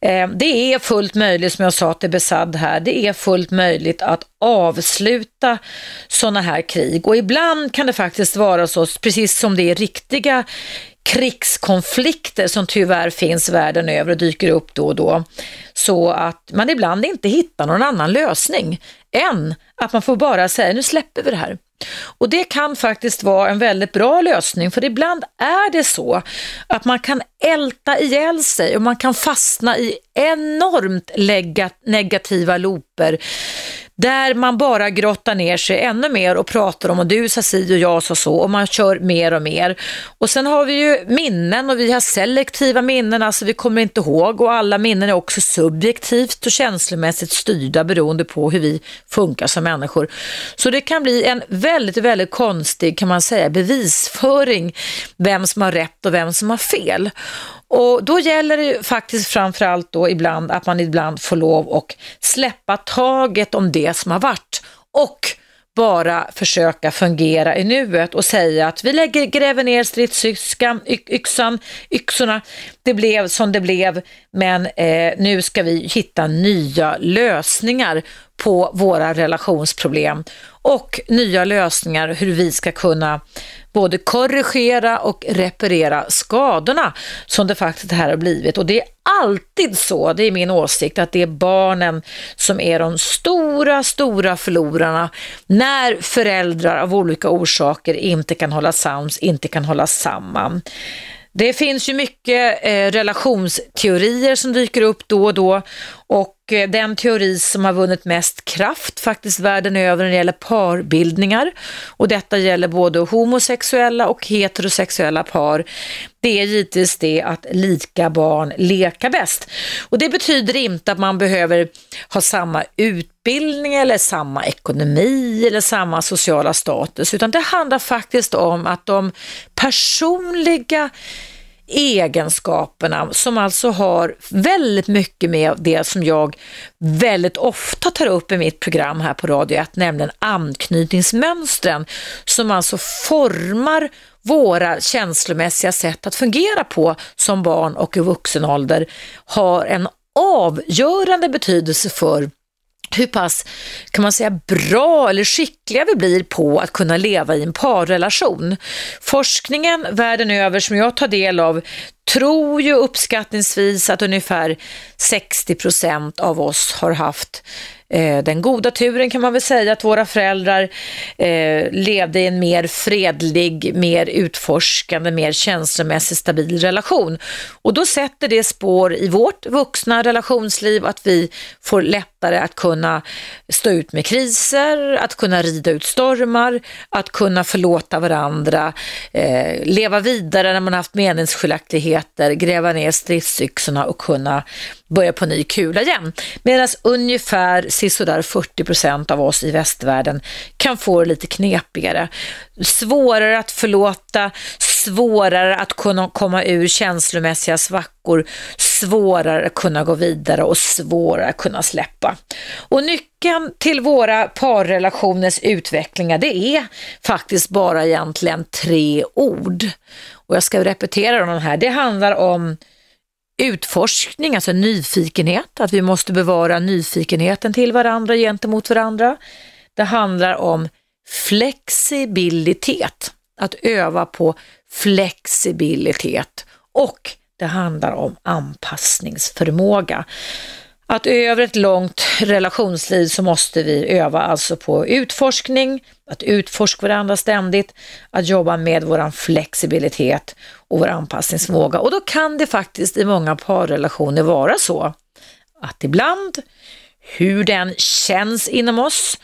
Eh, det är fullt möjligt, som jag sa till Besad här, det är fullt möjligt att avsluta sådana här krig och ibland kan det faktiskt vara så, precis som det är riktiga krigskonflikter som tyvärr finns världen över och dyker upp då och då. Så att man ibland inte hittar någon annan lösning än att man får bara säga nu släpper vi det här. Och det kan faktiskt vara en väldigt bra lösning för ibland är det så att man kan älta ihjäl sig och man kan fastna i enormt negativa grupper där man bara grottar ner sig ännu mer och pratar om och du sa si och jag sa så och man kör mer och mer. Och sen har vi ju minnen och vi har selektiva minnen, alltså vi kommer inte ihåg och alla minnen är också subjektivt och känslomässigt styrda beroende på hur vi funkar som människor. Så det kan bli en väldigt, väldigt konstig kan man säga bevisföring vem som har rätt och vem som har fel. Och då gäller det faktiskt framförallt då ibland att man ibland får lov att släppa taget om det som har varit och bara försöka fungera i nuet och säga att vi lägger, gräver ner stridsyxan, yxan, yxorna, det blev som det blev, men eh, nu ska vi hitta nya lösningar på våra relationsproblem och nya lösningar hur vi ska kunna både korrigera och reparera skadorna som det faktiskt här har blivit. Och det är alltid så, det är min åsikt, att det är barnen som är de stora, stora förlorarna när föräldrar av olika orsaker inte kan hålla sams, inte kan hålla samman. Det finns ju mycket eh, relationsteorier som dyker upp då och då. Och eh, den teori som har vunnit mest kraft faktiskt världen över när det gäller parbildningar. Och detta gäller både homosexuella och heterosexuella par. Det är givetvis det att lika barn leka bäst. Och det betyder inte att man behöver ha samma utbildning eller samma ekonomi eller samma sociala status, utan det handlar faktiskt om att de personliga egenskaperna som alltså har väldigt mycket med det som jag väldigt ofta tar upp i mitt program här på Radio 1, nämligen anknytningsmönstren som alltså formar våra känslomässiga sätt att fungera på som barn och i vuxen ålder har en avgörande betydelse för hur pass, kan man säga, bra eller skickliga vi blir på att kunna leva i en parrelation. Forskningen världen över som jag tar del av tror ju uppskattningsvis att ungefär 60 procent av oss har haft eh, den goda turen kan man väl säga att våra föräldrar eh, levde i en mer fredlig, mer utforskande, mer känslomässigt stabil relation. Och då sätter det spår i vårt vuxna relationsliv att vi får lättare att kunna stå ut med kriser, att kunna rida ut stormar, att kunna förlåta varandra, eh, leva vidare när man haft meningsskiljaktigheter, gräva ner stridsyxorna och kunna börja på ny kula igen. Medan ungefär sisådär 40 procent av oss i västvärlden kan få det lite knepigare. Svårare att förlåta, svårare att kunna komma ur känslomässiga svackor, svårare att kunna gå vidare och svårare att kunna släppa. Och nyckeln till våra parrelationers utvecklingar det är faktiskt bara egentligen tre ord. Och jag ska repetera dem här. Det handlar om utforskning, alltså nyfikenhet, att vi måste bevara nyfikenheten till varandra gentemot varandra. Det handlar om flexibilitet, att öva på flexibilitet och det handlar om anpassningsförmåga. Att över ett långt relationsliv så måste vi öva alltså på utforskning, att utforska varandra ständigt, att jobba med vår flexibilitet och vår anpassningsförmåga. Och då kan det faktiskt i många parrelationer vara så att ibland, hur den känns inom oss,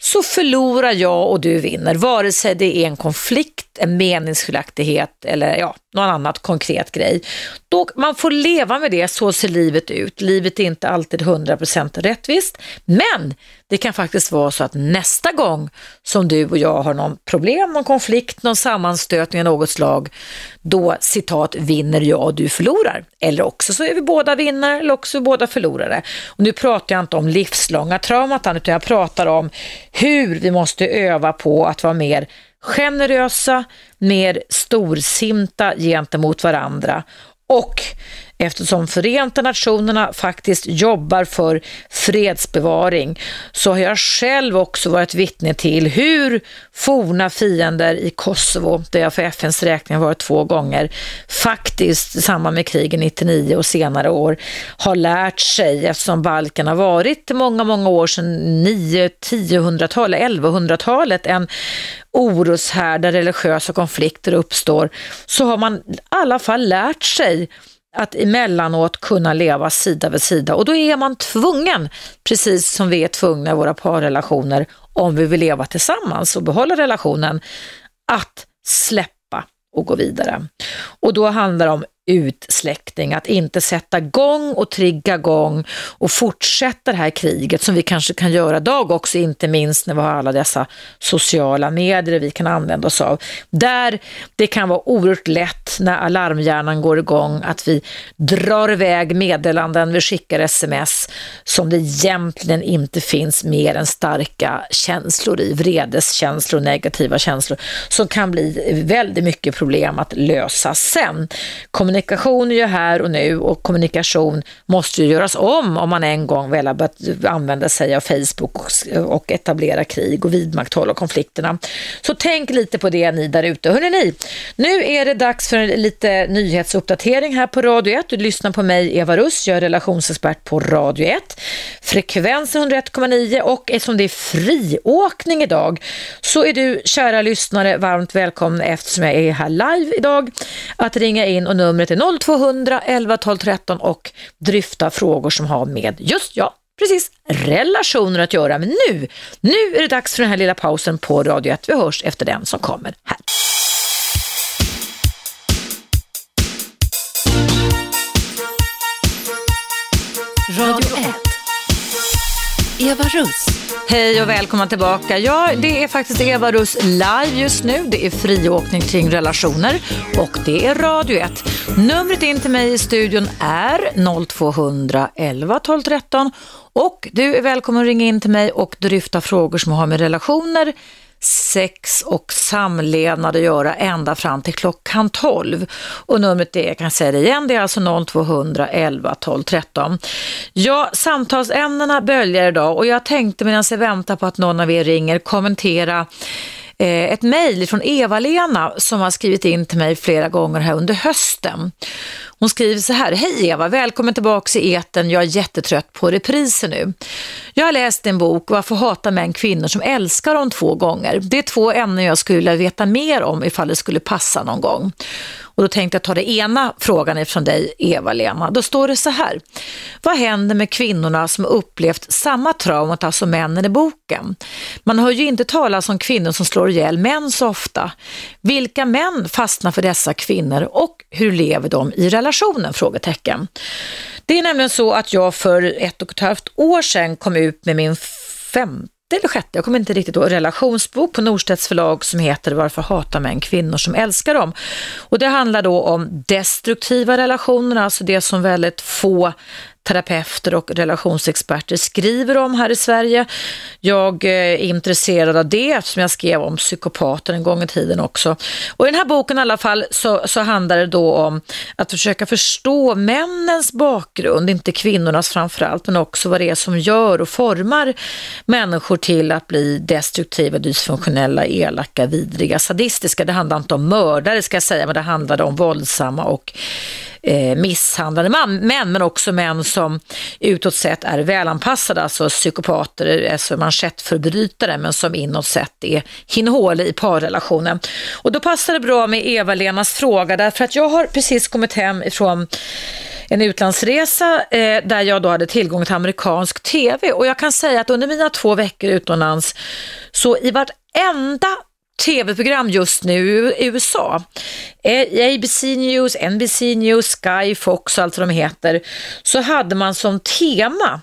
så förlorar jag och du vinner, vare sig det är en konflikt, en meningsskiljaktighet eller ja, någon annat konkret grej. Då, man får leva med det, så ser livet ut. Livet är inte alltid 100% rättvist, men det kan faktiskt vara så att nästa gång som du och jag har någon problem, någon konflikt, någon sammanstötning av något slag, då citat vinner jag och du förlorar. Eller också så är vi båda vinnare eller också är vi båda förlorare. Och nu pratar jag inte om livslånga traumatan utan jag pratar om hur vi måste öva på att vara mer generösa, mer storsinta gentemot varandra. Och Eftersom Förenta Nationerna faktiskt jobbar för fredsbevaring så har jag själv också varit vittne till hur forna fiender i Kosovo, där jag för FNs räkning varit två gånger, faktiskt i samband med krigen 99 och senare år har lärt sig, eftersom Balkan har varit många, många år sedan 9, 10-hundratalet, 1100-talet, en oroshärd där religiösa konflikter uppstår, så har man i alla fall lärt sig att emellanåt kunna leva sida vid sida och då är man tvungen, precis som vi är tvungna i våra parrelationer, om vi vill leva tillsammans och behålla relationen, att släppa och gå vidare. Och då handlar det om utsläckning, att inte sätta igång och trigga igång och fortsätta det här kriget som vi kanske kan göra idag också, inte minst när vi har alla dessa sociala medier vi kan använda oss av. Där det kan vara oerhört lätt när alarmhjärnan går igång att vi drar iväg meddelanden, vi skickar sms som det egentligen inte finns mer än starka känslor i, vredeskänslor, negativa känslor, som kan bli väldigt mycket problem att lösa sen. Kommunikation är ju här och nu och kommunikation måste ju göras om om man en gång väl har börjat använda sig av Facebook och etablera krig och vidmakthålla konflikterna. Så tänk lite på det ni där ute. Hörrni, nu är det dags för lite nyhetsuppdatering här på Radio 1. Du lyssnar på mig, Eva Russ, jag är relationsexpert på Radio 1. Frekvensen 101,9 och eftersom det är friåkning idag så är du, kära lyssnare, varmt välkommen eftersom jag är här live idag att ringa in och numret Numret är 0200 11 12 13 och dryfta frågor som har med just ja, precis relationer att göra. Men nu, nu är det dags för den här lilla pausen på Radio 1. Vi hörs efter den som kommer här. Radio 1. Eva Russ. Hej och välkomna tillbaka. Ja, det är faktiskt Eva Russ live just nu. Det är friåkning kring relationer och det är Radio 1. Numret in till mig i studion är 0200 11 12 13 och du är välkommen att ringa in till mig och dryfta frågor som har med relationer, sex och samlevnad att göra ända fram till klockan 12. Och numret är, jag kan säga det igen, det är alltså 0200 11 12 13. Ja, samtalsämnena böljar idag och jag tänkte medan jag väntar på att någon av er ringer kommentera Eh, ett mejl från Eva-Lena som har skrivit in till mig flera gånger här under hösten. Hon skriver så här, hej Eva, välkommen tillbaka i eten. jag är jättetrött på repriser nu. Jag har läst en bok, Varför hatar män kvinnor som älskar dem två gånger. Det är två ämnen jag skulle vilja veta mer om ifall det skulle passa någon gång. Och då tänkte jag ta det ena frågan ifrån dig, Eva-Lena. Då står det så här. Vad händer med kvinnorna som upplevt samma traumat, alltså männen i boken? Man hör ju inte talas om kvinnor som slår ihjäl män så ofta. Vilka män fastnar för dessa kvinnor och hur lever de i relationen? Frågetecken. Det är nämligen så att jag för ett och ett halvt år sedan kom ut med min femte eller sjätte, jag kommer inte riktigt ihåg, relationsbok på Norstedts förlag som heter Varför hatar män kvinnor som älskar dem? Och det handlar då om destruktiva relationer, alltså det som väldigt få terapeuter och relationsexperter skriver om här i Sverige. Jag eh, är intresserad av det eftersom jag skrev om psykopater en gång i tiden också. Och i den här boken i alla fall så, så handlar det då om att försöka förstå männens bakgrund, inte kvinnornas framförallt, men också vad det är som gör och formar människor till att bli destruktiva, dysfunktionella, elaka, vidriga, sadistiska. Det handlar inte om mördare ska jag säga, men det handlar om våldsamma och eh, misshandlade man, män, men också män som utåt sett är välanpassade, alltså psykopater, alltså manschettförbrytare, men som inåt sett är hinhål i parrelationen. Och då passar det bra med Eva-Lenas fråga, därför att jag har precis kommit hem ifrån en utlandsresa eh, där jag då hade tillgång till amerikansk tv och jag kan säga att under mina två veckor utomlands så i vartenda tv-program just nu i USA. Eh, ABC News, NBC News, Sky, Fox och allt vad de heter, så hade man som tema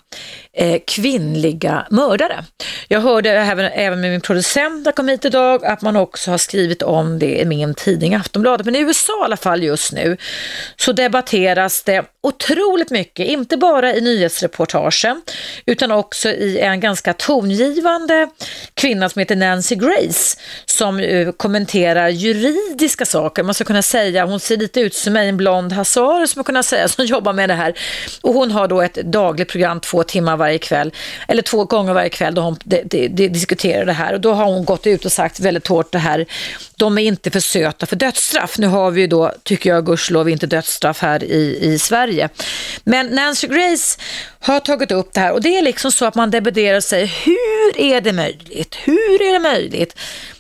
Eh, kvinnliga mördare. Jag hörde även, även med min producent som kom hit idag att man också har skrivit om det i min tidning Aftonbladet. Men i USA i alla fall just nu så debatteras det otroligt mycket, inte bara i nyhetsreportagen utan också i en ganska tongivande kvinna som heter Nancy Grace som kommenterar juridiska saker. Man ska kunna säga, hon ser lite ut som mig, en blond hasar som man kunna säga som jobbar med det här. Och hon har då ett dagligt program två timmar varje kväll, eller två gånger varje kväll då hon de, de, de diskuterar det här och då har hon gått ut och sagt väldigt hårt det här, de är inte för söta för dödsstraff. Nu har vi ju då, tycker jag gudskelov, inte dödsstraff här i, i Sverige. Men Nancy Grace har tagit upp det här och det är liksom så att man debatterar sig, hur är det möjligt? Hur är det möjligt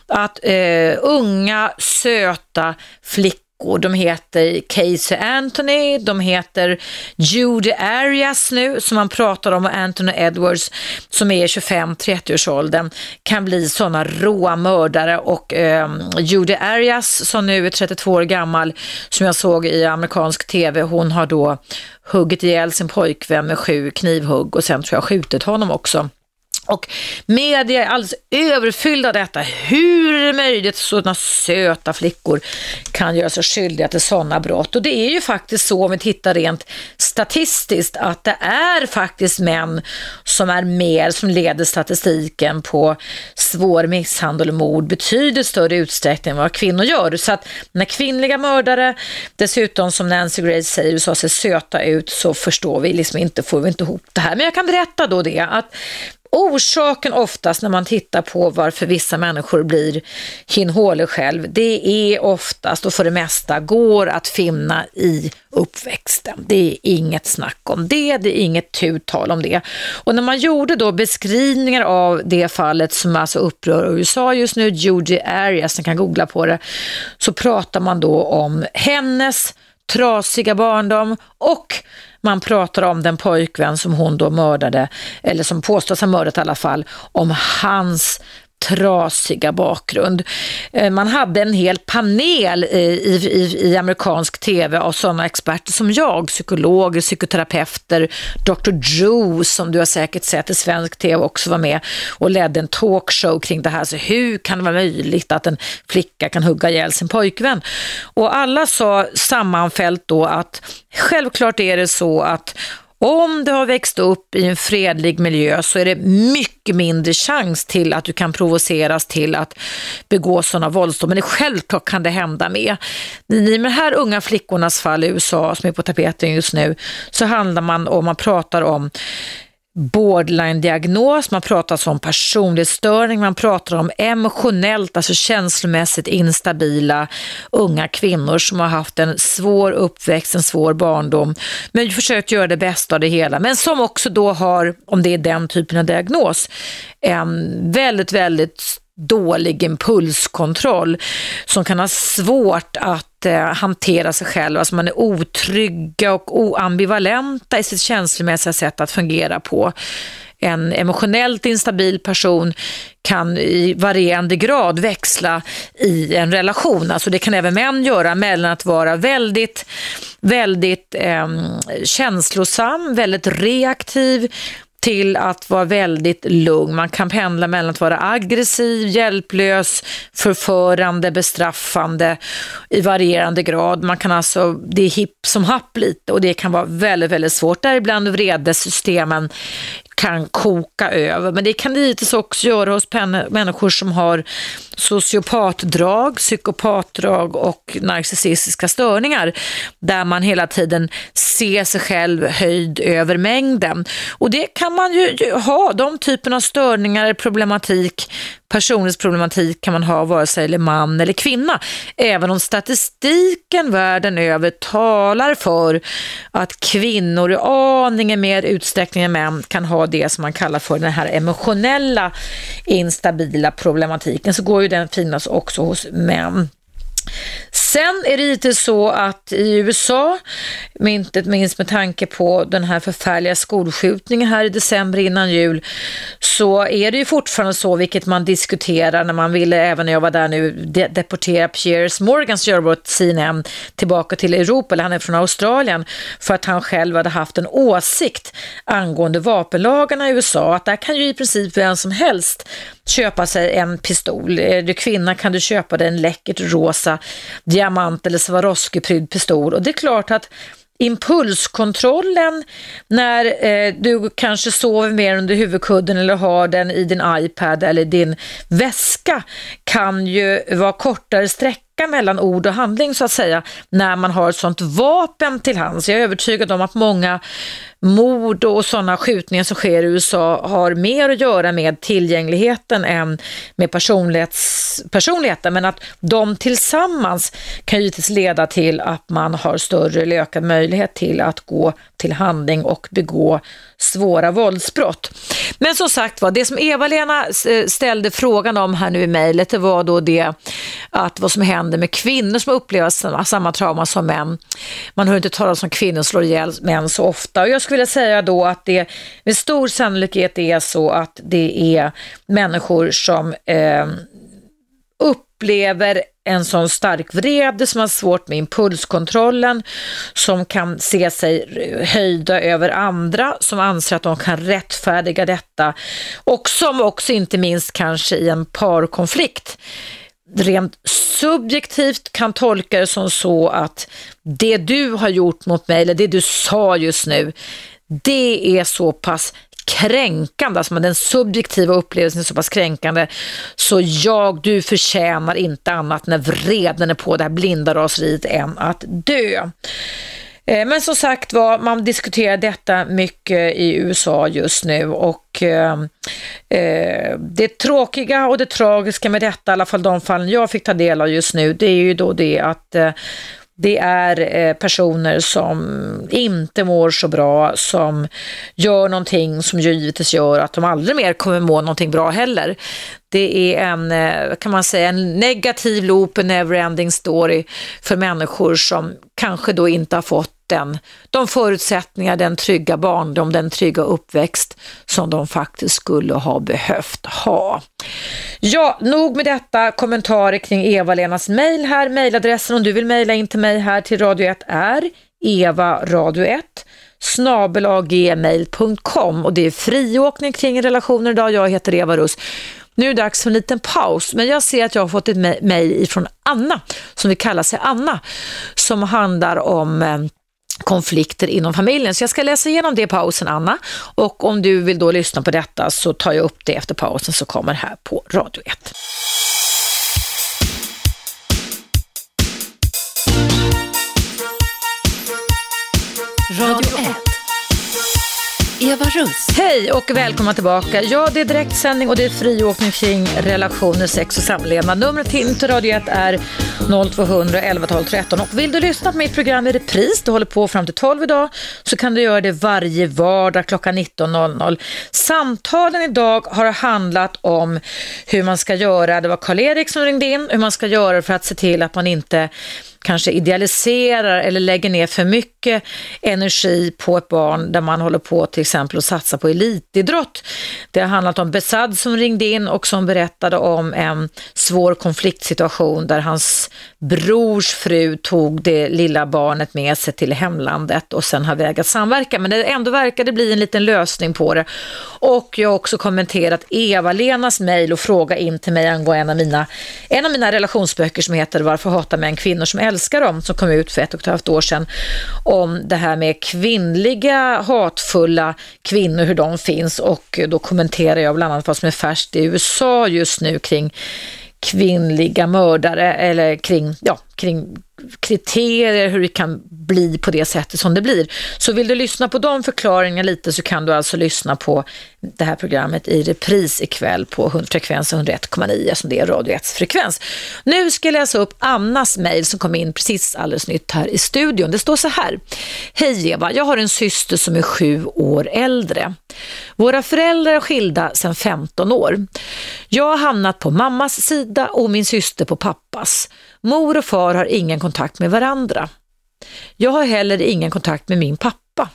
att eh, unga, söta flickor de heter Casey Anthony, de heter Judy Arias nu, som man pratar om, och Anthony Edwards, som är 25-30-årsåldern, kan bli sådana råa mördare. Och eh, Judy Arias, som nu är 32 år gammal, som jag såg i amerikansk tv, hon har då huggit ihjäl sin pojkvän med sju knivhugg och sen tror jag skjutit honom också. Och media är alldeles överfyllda av detta. Hur är det möjligt att sådana söta flickor kan göra sig skyldiga till sådana brott? Och det är ju faktiskt så om vi tittar rent statistiskt att det är faktiskt män som är mer, som leder statistiken på svår misshandel och mord betydligt större utsträckning än vad kvinnor gör. Så att när kvinnliga mördare, dessutom som Nancy Grace säger, USA ser söta ut så förstår vi liksom inte, får vi inte ihop det här. Men jag kan berätta då det att Orsaken oftast när man tittar på varför vissa människor blir hin själv, det är oftast och för det mesta går att finna i uppväxten. Det är inget snack om det, det är inget tuttal om det. Och när man gjorde då beskrivningar av det fallet som alltså upprör USA just nu, Judy Arias, ni kan googla på det, så pratar man då om hennes trasiga barndom och man pratar om den pojkvän som hon då mördade, eller som påstås ha mördat i alla fall, om hans trasiga bakgrund. Eh, man hade en hel panel i, i, i amerikansk tv av sådana experter som jag, psykologer, psykoterapeuter, Dr. Drew som du har säkert sett i svensk tv också var med och ledde en talkshow kring det här. Så hur kan det vara möjligt att en flicka kan hugga ihjäl sin pojkvän? Och alla sa sammanfällt då att självklart är det så att om du har växt upp i en fredlig miljö så är det mycket mindre chans till att du kan provoceras till att begå sådana våldsdåd. Men det, självklart kan det hända med. I de här unga flickornas fall i USA som är på tapeten just nu så handlar man om, man pratar om borderline-diagnos, man pratar alltså om personlighetsstörning, man pratar om emotionellt, alltså känslomässigt instabila unga kvinnor som har haft en svår uppväxt, en svår barndom, men försökt göra det bästa av det hela, men som också då har, om det är den typen av diagnos, en väldigt, väldigt dålig impulskontroll som kan ha svårt att eh, hantera sig själv. Alltså man är otrygga och oambivalenta i sitt känslomässiga sätt att fungera på. En emotionellt instabil person kan i varierande grad växla i en relation. Alltså det kan även män göra mellan att vara väldigt, väldigt eh, känslosam, väldigt reaktiv, till att vara väldigt lugn. Man kan pendla mellan att vara aggressiv, hjälplös, förförande, bestraffande i varierande grad. Man kan alltså, det är hipp som happ lite och det kan vara väldigt, väldigt svårt. Däribland vredessystemen kan koka över. Men det kan det givetvis också göra hos människor som har sociopatdrag, psykopatdrag och narcissistiska störningar där man hela tiden ser sig själv höjd över mängden. Och det kan man ju ha, de typen av störningar, problematik personlighetsproblematik kan man ha vare sig eller man eller kvinna. Även om statistiken världen över talar för att kvinnor i aningen mer utsträckning än män kan ha det som man kallar för den här emotionella instabila problematiken så går ju den finnas också hos män. Sen är det lite så att i USA, inte minst med tanke på den här förfärliga skolskjutningen här i december innan jul, så är det ju fortfarande så, vilket man diskuterar när man ville, även när jag var där nu, de deportera Piers Morgans görbåt CNN tillbaka till Europa, eller han är från Australien, för att han själv hade haft en åsikt angående vapenlagarna i USA, att där kan ju i princip vem som helst köpa sig en pistol. Är du kvinna kan du köpa dig en läckert rosa diamant eller Swarovski-prydd pistol. Och det är klart att impulskontrollen när eh, du kanske sover mer under huvudkudden eller har den i din iPad eller din väska kan ju vara kortare sträcka mellan ord och handling så att säga när man har ett sånt vapen till hands. Jag är övertygad om att många mord och sådana skjutningar som sker i USA har mer att göra med tillgängligheten än med personligheten. Men att de tillsammans kan givetvis leda till att man har större eller ökad möjlighet till att gå till handling och begå svåra våldsbrott. Men som sagt var, det som Eva-Lena eh, ställde frågan om här nu i mejlet, det var då det att vad som händer med kvinnor som upplever samma, samma trauma som män. Man hör inte talas om kvinnor slår ihjäl män så ofta. Och jag skulle vilja säga då att det med stor sannolikhet är så att det är människor som eh, upplever en sån stark vrede, som har svårt med impulskontrollen, som kan se sig höjda över andra, som anser att de kan rättfärdiga detta och som också inte minst kanske i en parkonflikt rent subjektivt kan tolka det som så att det du har gjort mot mig, eller det du sa just nu, det är så pass kränkande, alltså den subjektiva upplevelsen är så pass kränkande, så jag, du förtjänar inte annat när vreden är på det här blinda raseriet än att dö. Eh, men som sagt var, man diskuterar detta mycket i USA just nu och eh, eh, det tråkiga och det tragiska med detta, i alla fall de fallen jag fick ta del av just nu, det är ju då det att eh, det är eh, personer som inte mår så bra, som gör någonting som givetvis gör att de aldrig mer kommer må någonting bra heller det är en, eh, kan man säga, en negativ loop, en neverending story för människor som kanske då inte har fått den, de förutsättningar, den trygga barndom, den trygga uppväxt som de faktiskt skulle ha behövt ha. Ja, nog med detta kommentarer kring Eva-Lenas mejl här. Mejladressen om du vill mejla in till mig här till Radio 1 är evaradio1 snabelagmail.com och det är friåkning kring relationer idag. Jag heter Eva Russ. Nu är det dags för en liten paus, men jag ser att jag har fått ett mejl från Anna, som vill kalla sig Anna, som handlar om eh, konflikter inom familjen. Så jag ska läsa igenom det i pausen, Anna. Och om du vill då lyssna på detta så tar jag upp det efter pausen så kommer här på Radio 1. Radio 1. Eva Russ. Hej och välkomna tillbaka. Ja, det är direktsändning och det är friåkning kring relationer, sex och samlevnad. Numret till Radio 1 är 0200 11 12 13. Och vill du lyssna på mitt program i repris, det håller på fram till 12 idag, så kan du göra det varje vardag klockan 19.00. Samtalen idag har handlat om hur man ska göra, det var Karl-Erik som ringde in, hur man ska göra för att se till att man inte kanske idealiserar eller lägger ner för mycket energi på ett barn där man håller på till exempel att satsa på elitidrott. Det har handlat om Besad som ringde in och som berättade om en svår konfliktsituation där hans brors fru tog det lilla barnet med sig till hemlandet och sen har vägat samverka. Men det ändå verkade bli en liten lösning på det. Och jag har också kommenterat Eva-Lenas mejl och fråga in till mig angående en av mina, en av mina relationsböcker som heter Varför hatar män kvinnor som älskar dem som kom ut för ett och ett halvt år sedan om det här med kvinnliga hatfulla kvinnor, hur de finns. Och då kommenterar jag bland annat vad som är färskt i USA just nu kring kvinnliga mördare eller kring, ja, kring kriterier hur det kan bli på det sättet som det blir. Så vill du lyssna på de förklaringarna lite så kan du alltså lyssna på det här programmet i repris ikväll på frekvensen 101,9 som det är Radio 1 frekvens. Nu ska jag läsa upp Annas mejl som kom in precis alldeles nytt här i studion. Det står så här. Hej Eva, jag har en syster som är sju år äldre. Våra föräldrar är skilda sedan 15 år. Jag har hamnat på mammas sida och min syster på pappas. Mor och far har ingen kontakt med varandra. Jag har heller ingen kontakt med min pappa.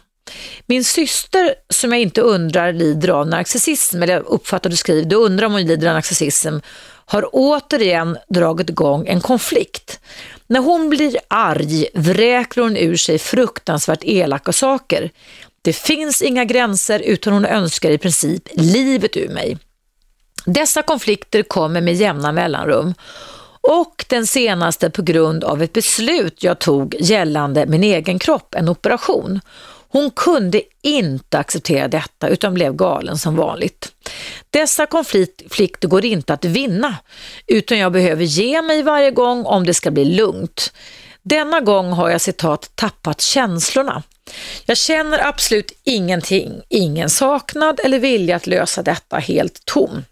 Min syster, som jag inte undrar lider av narcissism, eller jag uppfattar du skriver, du undrar om hon lider av narcissism, har återigen dragit igång en konflikt. När hon blir arg vräker hon ur sig fruktansvärt elaka saker. Det finns inga gränser utan hon önskar i princip livet ur mig. Dessa konflikter kommer med jämna mellanrum och den senaste på grund av ett beslut jag tog gällande min egen kropp, en operation. Hon kunde inte acceptera detta utan blev galen som vanligt. Dessa konflikter går inte att vinna utan jag behöver ge mig varje gång om det ska bli lugnt. Denna gång har jag citat tappat känslorna. Jag känner absolut ingenting, ingen saknad eller vilja att lösa detta helt tom.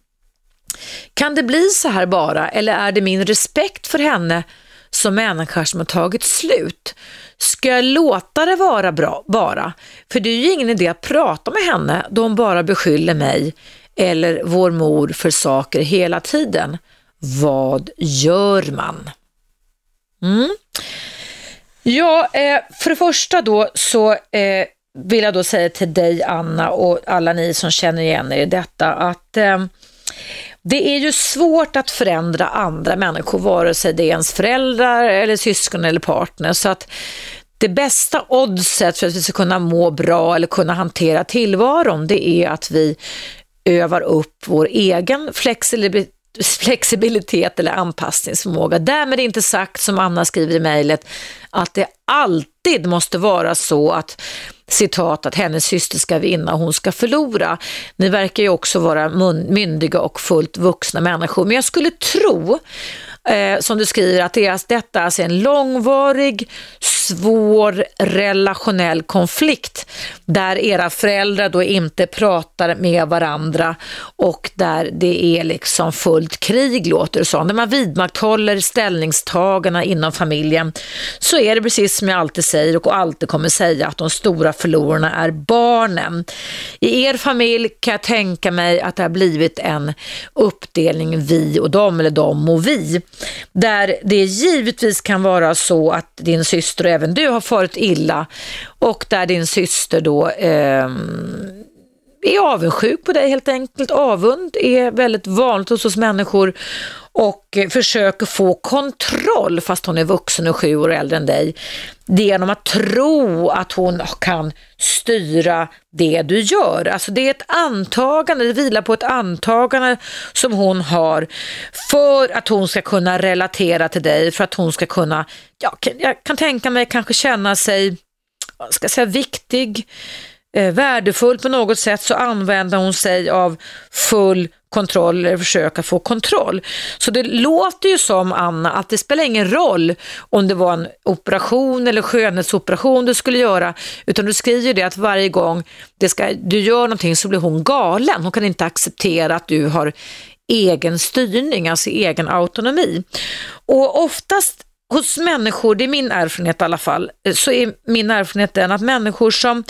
Kan det bli så här bara eller är det min respekt för henne som människa som har tagit slut? Ska jag låta det vara bra bara? För det är ju ingen idé att prata med henne då hon bara beskyller mig eller vår mor för saker hela tiden. Vad gör man? Mm. Ja, eh, för det första då så eh, vill jag då säga till dig Anna och alla ni som känner igen er i detta att eh, det är ju svårt att förändra andra människor, vare sig det är ens föräldrar eller syskon eller partner. Så att det bästa oddset för att vi ska kunna må bra eller kunna hantera tillvaron, det är att vi övar upp vår egen flexibilitet eller anpassningsförmåga. Därmed inte sagt, som Anna skriver i mejlet, att det alltid måste vara så att citat att hennes syster ska vinna och hon ska förlora. Ni verkar ju också vara myndiga och fullt vuxna människor, men jag skulle tro eh, som du skriver, att det är, detta är alltså en långvarig, svår relationell konflikt där era föräldrar då inte pratar med varandra och där det är liksom fullt krig låter det som. När man vidmakthåller ställningstagarna inom familjen så är det precis som jag alltid säger och alltid kommer säga att de stora förlorarna är barnen. I er familj kan jag tänka mig att det har blivit en uppdelning vi och dem eller dem och vi. Där det givetvis kan vara så att din syster och även du har farit illa och där din syster då eh, är avundsjuk på dig helt enkelt. Avund är väldigt vanligt hos oss människor och eh, försöker få kontroll fast hon är vuxen och sju år äldre än dig. Det genom att tro att hon kan styra det du gör. Alltså det är ett antagande, det vilar på ett antagande som hon har för att hon ska kunna relatera till dig, för att hon ska kunna, ja, jag kan tänka mig kanske känna sig, ska jag säga viktig, eh, värdefull på något sätt så använder hon sig av full kontroll eller försöka få kontroll. Så det låter ju som Anna att det spelar ingen roll om det var en operation eller skönhetsoperation du skulle göra utan du skriver det att varje gång det ska, du gör någonting så blir hon galen. Hon kan inte acceptera att du har egen styrning, alltså egen autonomi. Och oftast hos människor, det är min erfarenhet i alla fall, så är min erfarenhet den att människor som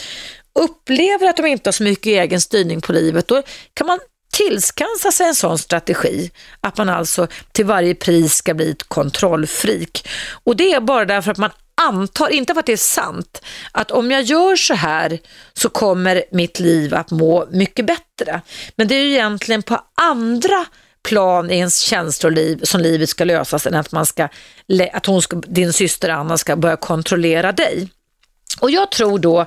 upplever att de inte har så mycket egen styrning på livet, då kan man tillskansa sig en sån strategi, att man alltså till varje pris ska bli ett kontrollfrik. Och det är bara därför att man antar, inte för att det är sant, att om jag gör så här så kommer mitt liv att må mycket bättre. Men det är ju egentligen på andra plan i ens känsloliv som livet ska lösas än att, man ska, att hon ska, din syster Anna ska börja kontrollera dig. Och jag tror då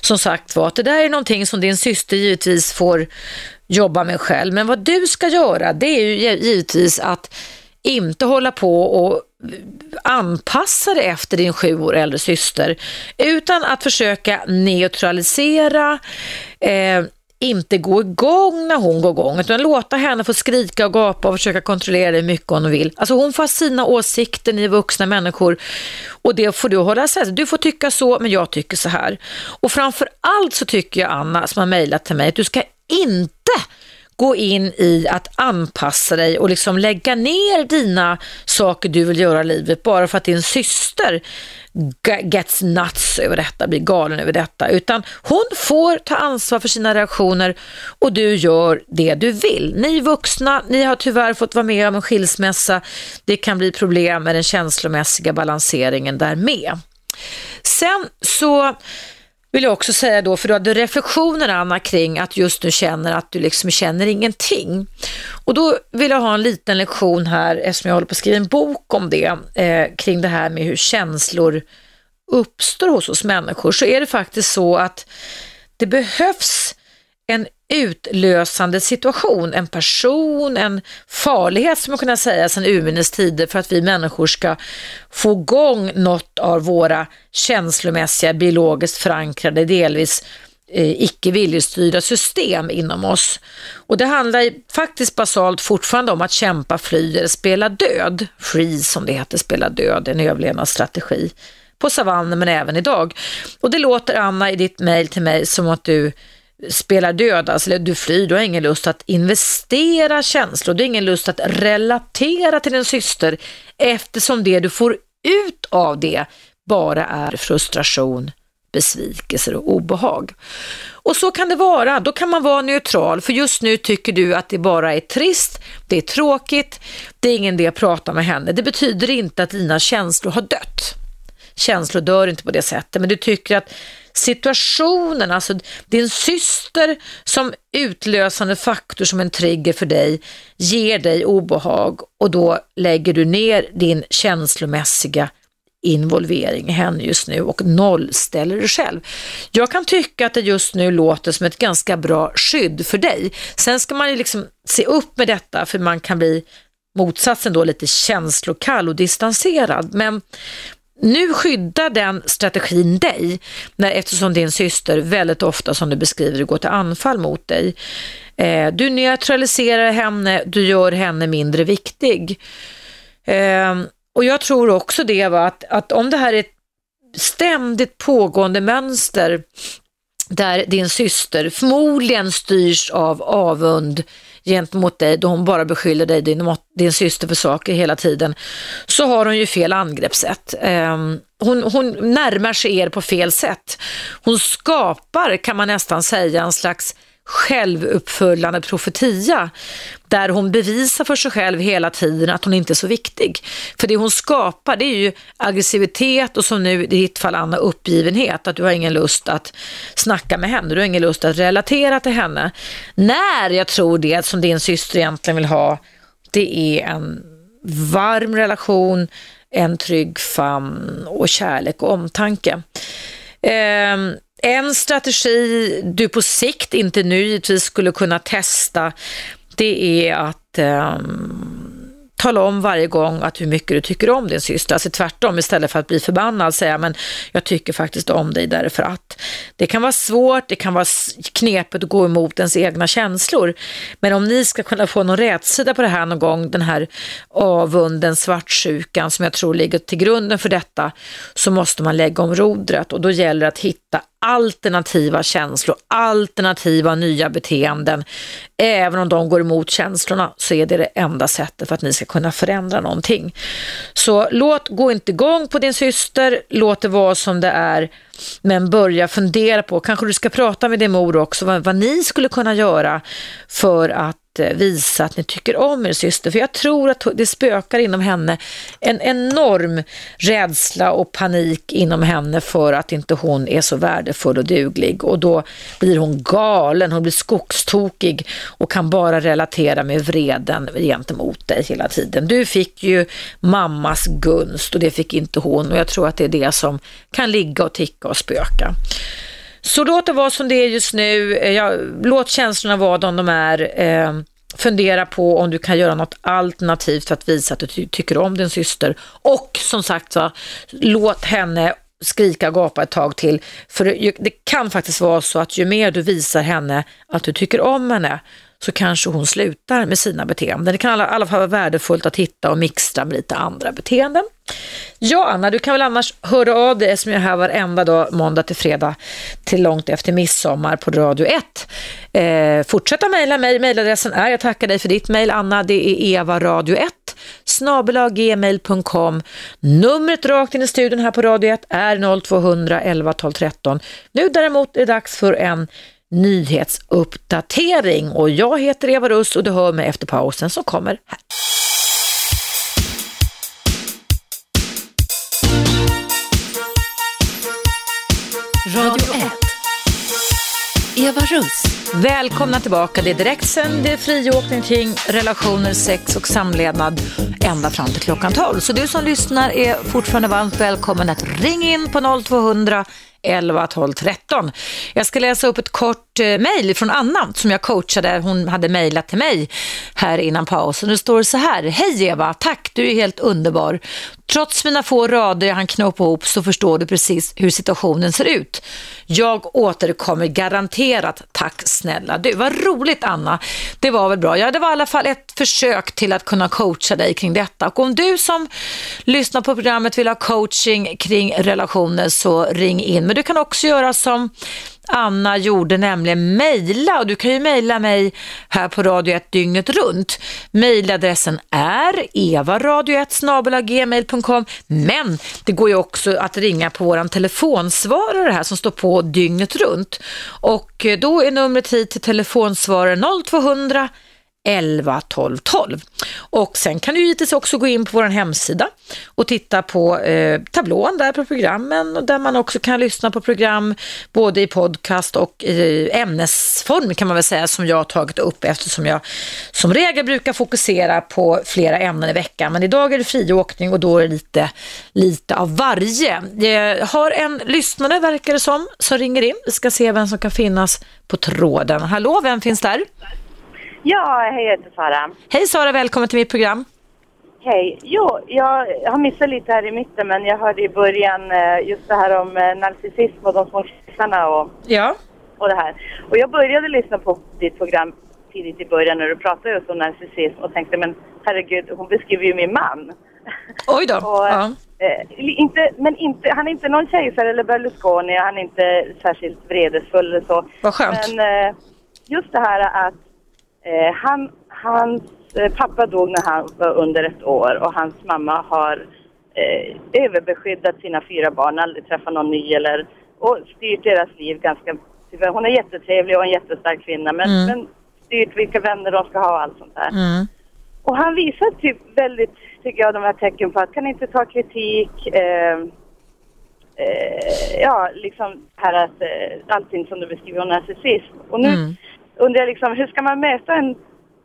som sagt var att det där är någonting som din syster givetvis får jobba med själv. Men vad du ska göra det är ju givetvis att inte hålla på och anpassa dig efter din sju år äldre syster utan att försöka neutralisera eh, inte gå igång när hon går igång, utan låta henne få skrika och gapa och försöka kontrollera dig mycket hon vill. Alltså hon får ha sina åsikter, ni vuxna människor och det får du hålla sig Du får tycka så, men jag tycker så här. Och framför allt så tycker jag, Anna, som har mejlat till mig, att du ska inte gå in i att anpassa dig och liksom lägga ner dina saker du vill göra i livet bara för att din syster gets nuts över detta, blir galen över detta, utan hon får ta ansvar för sina reaktioner och du gör det du vill. Ni vuxna, ni har tyvärr fått vara med om en skilsmässa. Det kan bli problem med den känslomässiga balanseringen där med. Sen så vill jag också säga då, för du hade reflektioner Anna kring att just nu känner att du liksom känner ingenting. Och då vill jag ha en liten lektion här, eftersom jag håller på att skriva en bok om det, eh, kring det här med hur känslor uppstår hos oss människor, så är det faktiskt så att det behövs en utlösande situation, en person, en farlighet som man kunna säga sedan urminnes tider för att vi människor ska få igång något av våra känslomässiga, biologiskt förankrade, delvis eh, icke viljestyrda system inom oss. Och det handlar faktiskt basalt fortfarande om att kämpa, fly eller spela död. Freeze som det heter, spela död, en överlevnadsstrategi på savannen men även idag. Och det låter Anna i ditt mejl till mig som att du spelar död, alltså du flyr, du har ingen lust att investera känslor, du har ingen lust att relatera till din syster eftersom det du får ut av det bara är frustration, besvikelser och obehag. Och så kan det vara, då kan man vara neutral för just nu tycker du att det bara är trist, det är tråkigt, det är ingen idé att prata med henne. Det betyder inte att dina känslor har dött. Känslor dör inte på det sättet, men du tycker att situationen, alltså din syster som utlösande faktor som en trigger för dig ger dig obehag och då lägger du ner din känslomässiga involvering i henne just nu och nollställer dig själv. Jag kan tycka att det just nu låter som ett ganska bra skydd för dig. Sen ska man ju liksom se upp med detta för man kan bli motsatsen då lite känslokall och distanserad. Men nu skyddar den strategin dig när, eftersom din syster väldigt ofta, som du beskriver, går till anfall mot dig. Eh, du neutraliserar henne, du gör henne mindre viktig. Eh, och jag tror också det, va, att, att om det här är ett ständigt pågående mönster där din syster förmodligen styrs av avund gentemot dig då hon bara beskyller dig, din, din syster för saker hela tiden, så har hon ju fel angreppssätt. Ehm, hon, hon närmar sig er på fel sätt. Hon skapar, kan man nästan säga, en slags självuppföljande profetia där hon bevisar för sig själv hela tiden att hon inte är så viktig. För det hon skapar det är ju aggressivitet och som nu i ditt fall Anna uppgivenhet, att du har ingen lust att snacka med henne, du har ingen lust att relatera till henne. När jag tror det som din syster egentligen vill ha, det är en varm relation, en trygg famn och kärlek och omtanke. Eh, en strategi du på sikt, inte nu givetvis, skulle kunna testa det är att eh, tala om varje gång att hur mycket du tycker om din syster. Alltså tvärtom, istället för att bli förbannad säga men jag tycker faktiskt om dig därför att. Det kan vara svårt, det kan vara knepigt att gå emot ens egna känslor. Men om ni ska kunna få någon rätsida på det här någon gång, den här avunden, svartsjukan som jag tror ligger till grunden för detta, så måste man lägga om rodret och då gäller det att hitta alternativa känslor, alternativa nya beteenden. Även om de går emot känslorna så är det det enda sättet för att ni ska kunna förändra någonting. Så låt, gå inte igång på din syster, låt det vara som det är, men börja fundera på, kanske du ska prata med din mor också, vad, vad ni skulle kunna göra för att eh, visa att ni tycker om er syster. För jag tror att det spökar inom henne en enorm rädsla och panik inom henne för att inte hon är så värdefull och duglig. Och då blir hon galen, hon blir skogstokig och kan bara relatera med vreden gentemot dig hela tiden. Du fick ju mammas gunst och det fick inte hon och jag tror att det är det som kan ligga och ticka och spöka. Så låt det vara som det är just nu. Eh, ja, låt känslorna vara de de är. Eh, fundera på om du kan göra något alternativt för att visa att du ty tycker om din syster. Och som sagt va, låt henne skrika och gapa ett tag till. För det kan faktiskt vara så att ju mer du visar henne att du tycker om henne, så kanske hon slutar med sina beteenden. Det kan i alla fall vara värdefullt att hitta och mixtra med lite andra beteenden. Ja, Anna, du kan väl annars höra av dig som jag är här varenda dag, måndag till fredag till långt efter midsommar på Radio 1. Eh, fortsätta mejla mig, mejladressen är, jag tackar dig för ditt mejl Anna, det är evaradio1 snabelaggmail.com. Numret rakt in i studion här på Radio 1 är 0200 11 12 13. Nu däremot är det dags för en nyhetsuppdatering och jag heter Eva Russ och du hör mig efter pausen som kommer här. Radio 1. Eva Russ. Välkomna tillbaka. Det är direktsänd, det är friåkning kring relationer, sex och samlevnad ända fram till klockan 12. Så du som lyssnar är fortfarande varmt välkommen att ringa in på 0200 11 12 13. Jag ska läsa upp ett kort eh, mejl från Anna som jag coachade. Hon hade mejlat till mig här innan pausen. Det står så här. Hej Eva, tack du är helt underbar. Trots mina få rader jag hann knåpa ihop så förstår du precis hur situationen ser ut. Jag återkommer garanterat, tack snälla du. Vad roligt Anna, det var väl bra. Ja, det var i alla fall ett försök till att kunna coacha dig kring detta. Och om du som lyssnar på programmet vill ha coaching kring relationer så ring in. Men du kan också göra som Anna gjorde, nämligen mejla. Och du kan ju mejla mig här på Radio 1 dygnet runt. Mejladressen är evaradio1 men det går ju också att ringa på vår telefonsvarare här som står på dygnet runt. Och eh, då är numret hit till telefonsvarare 0200 11 12 12. Och sen kan du givetvis också gå in på vår hemsida och titta på eh, tablån där på programmen och där man också kan lyssna på program både i podcast och i ämnesform kan man väl säga som jag har tagit upp eftersom jag som regel brukar fokusera på flera ämnen i veckan. Men idag är det friåkning och då är det lite, lite av varje. Jag har en lyssnare verkar det som, som ringer in. Vi ska se vem som kan finnas på tråden. Hallå, vem finns där? Ja, hej, jag heter Sara. Hej Sara, välkommen till mitt program. Hej. Jo, jag har missat lite här i mitten men jag hörde i början eh, just det här om eh, narcissism och de små kissarna och, ja. och det här. Och jag började lyssna på ditt program tidigt i början när du pratade just om narcissism och tänkte men herregud, hon beskriver ju min man. Oj då. Och, Ja. eh, inte, men inte, han är inte någon kejsare eller Berlusconi, han är inte särskilt vredesfull eller så. Vad skönt. Men eh, just det här att eh, han, hans eh, pappa dog när han var under ett år och hans mamma har eh, överbeskyddat sina fyra barn, aldrig träffat någon ny eller och styrt deras liv ganska... Hon är jättetrevlig och en jättestark kvinna men, Mm. men styrt vilka vänner de ska ha och allt sånt där. Mm. Och han visar typ väldigt, tycker jag, de här tecken på att kan inte ta kritik. Eh, eh, ja, liksom här att eh, allting som du beskriver om narcissism. Och nu Mm. Undrar jag liksom, hur ska man möta en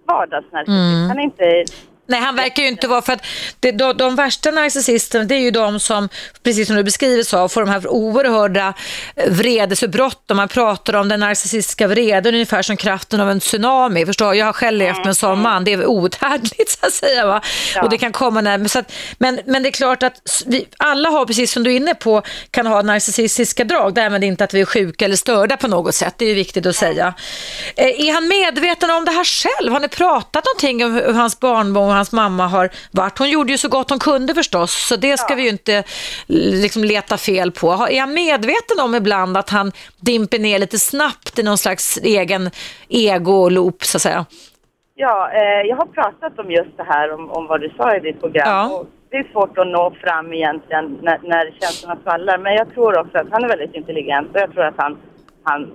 vardagsnarcissist? Mm. Han är inte... Nej, han verkar ju inte vara för att det, de, de värsta narcissisterna det är ju de som, precis som du beskriver sa, får de här oerhörda eh, vredesutbrott man pratar om den narcissistiska vreden ungefär som kraften av en tsunami. Förstår? Jag har själv levt med en sån man, det är outhärdligt så att säga. Va? Ja. Och det kan komma när, men, så att, men, men det är klart att vi, alla har, precis som du är inne på, kan ha narcissistiska drag. Därmed inte att vi är sjuka eller störda på något sätt, det är ju viktigt att säga. Eh, Är han medveten om det här själv? Har ni pratat någonting om hur hans barnbarn hans mamma har varit? Hon gjorde ju så gott hon kunde förstås, så det ska vi ju inte liksom leta fel på. Är han medveten om ibland att han dimper ner lite snabbt i någon slags egen ego-loop så att säga? Ja, eh, jag har pratat om just det här, om, om vad du sa i ditt program. Ja. Det är svårt att nå fram egentligen när, när känslorna svallar. Men jag tror också att han är väldigt intelligent och jag tror att han, han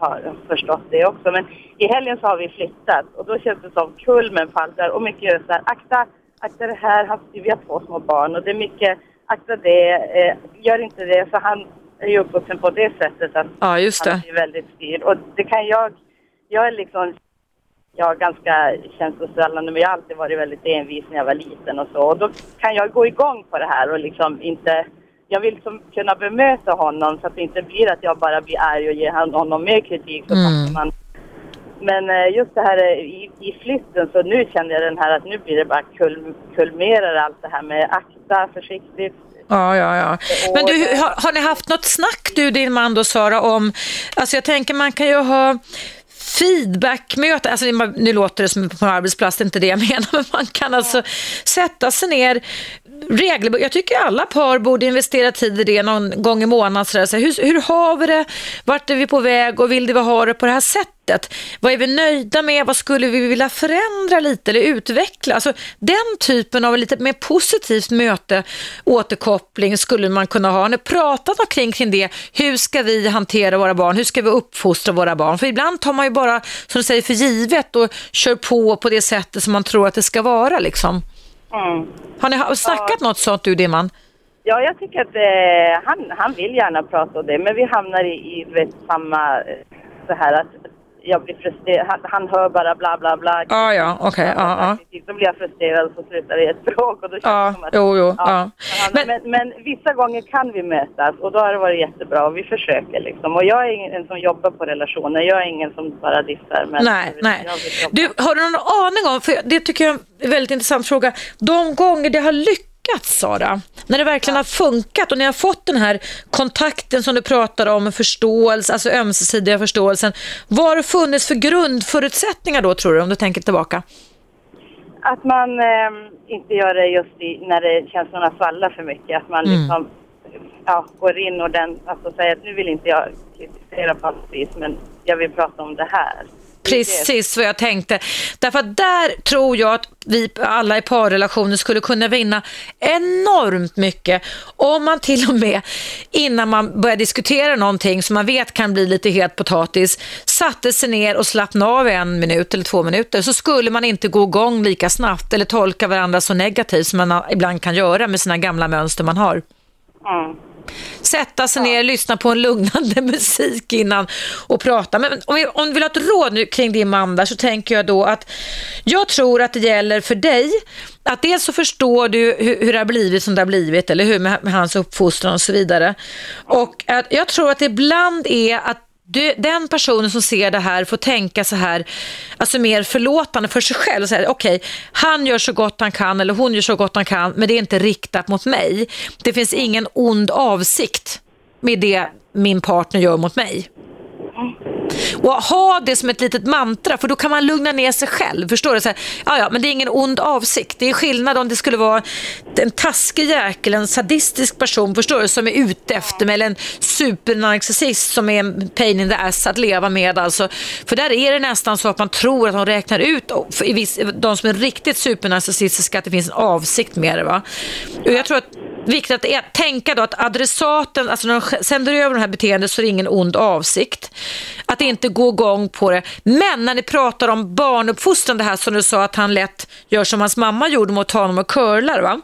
har förstått det också. Men i helgen så har vi flyttat och då känns det som kulmen på allt och mycket så här, akta, akta det här, han, vi har två små barn och det är mycket, akta det, eh, gör inte det. Så han är ju uppvuxen på det sättet att Ja, just han det. är väldigt styrd. Och det kan jag, jag är liksom jag är ganska känslosvällande men jag har alltid varit väldigt envis när jag var liten och så. Och då kan jag gå igång på det här och liksom inte... Jag vill liksom kunna bemöta honom så att det inte blir att jag bara blir arg och ger honom mer kritik. Så Mm. man. Men eh, just det här eh, i, i flytten så nu kände jag den här att nu blir det bara kul, kulmerar allt det här med akta, försiktigt. Ja, ja, ja. Men du, har, har ni haft något snack du, din man då Sara, om, alltså jag tänker man kan ju ha feedbackmöte, alltså nu låter det som på en arbetsplats, det är inte det jag menar, men man kan alltså sätta sig ner regelbundet. Jag tycker alla par borde investera tid i det någon gång i månaden. Så där. Så hur, hur har vi det? Vart är vi på väg och vill vi ha det på det här sättet? Vad är vi nöjda med? Vad skulle vi vilja förändra lite eller utveckla? Alltså, den typen av lite mer positivt möte, återkoppling skulle man kunna ha. Har ni pratat omkring kring det? Hur ska vi hantera våra barn? Hur ska vi uppfostra våra barn? För ibland tar man ju bara, som du säger, för givet och kör på på det sättet som man tror att det ska vara. Liksom. Mm. Har ni snackat något sånt du, din man? Ja, jag tycker att eh, han, han vill gärna prata om det, men vi hamnar i, i vet, samma eh, så här att jag blir frustrerad. Han, han hör bara bla bla bla. Ja, ja, okej, ja, ja. Då blir jag frustrerad och så slutar det i ett bråk. Och då känns som att, jo, jo, ja. Men, Men- men, men, vissa gånger kan vi mötas och då har det varit jättebra och vi försöker liksom. Och jag är ingen som jobbar på relationer, jag är ingen som bara dissar. Men Nej, nej. Du, har du någon aning om, för det tycker jag är en väldigt intressant fråga, de gånger det har lyckats Sara, när det verkligen har funkat och ni har fått den här kontakten som du pratar om, förståelse, alltså ömsesidiga förståelsen, vad har det funnits för grundförutsättningar då tror du, om du tänker tillbaka? Att man eh, inte gör det just i, när det känslorna svallar för mycket. Att man Mm. liksom ja, går in och den, alltså säger att nu vill inte jag kritisera på allt vis, men jag vill prata om det här. Precis vad jag tänkte. Därför att där tror jag att vi alla i parrelationer skulle kunna vinna enormt mycket om man till och med innan man börjar diskutera någonting som man vet kan bli lite het potatis satte sig ner och slappnade av en minut eller två minuter så skulle man inte gå igång lika snabbt eller tolka varandra så negativt som man ibland kan göra med sina gamla mönster man har. Mm. Sätta sig ner, lyssna på en lugnande musik innan och prata. Men om vi, om vi vill ha ett råd nu kring din man där så tänker jag då att jag tror att det gäller för dig att dels så förstår du hur, hur det har blivit som det har blivit eller hur med, med hans uppfostran och så vidare. Och att jag tror att det ibland är att du, den personen som ser det här får tänka så här, alltså mer förlåtande för sig själv. och säga, Okej, han gör så gott han kan eller hon gör så gott han kan, men det är inte riktat mot mig. Det finns ingen ond avsikt med det min partner gör mot mig. Och ha det som ett litet mantra, för då kan man lugna ner sig själv. Förstår du? Så här, ja, ja, men det är ingen ond avsikt. Det är skillnad om det skulle vara en taskig jäkel, en sadistisk person, förstår du, som är ute efter mig, eller en supernarcissist som är en pain in the ass att leva med. Alltså. För där är det nästan så att man tror att de räknar ut, i viss, de som är riktigt supernarcissistiska, att det finns en avsikt med det. Va? Och jag tror att viktigt att tänka då att adressaten, alltså när de sänder över det här beteendet så är det ingen ond avsikt. Att inte gå igång på det. Men när ni pratar om barnuppfostran, det här som du sa att han lätt gör som hans mamma gjorde mot honom och curlar va.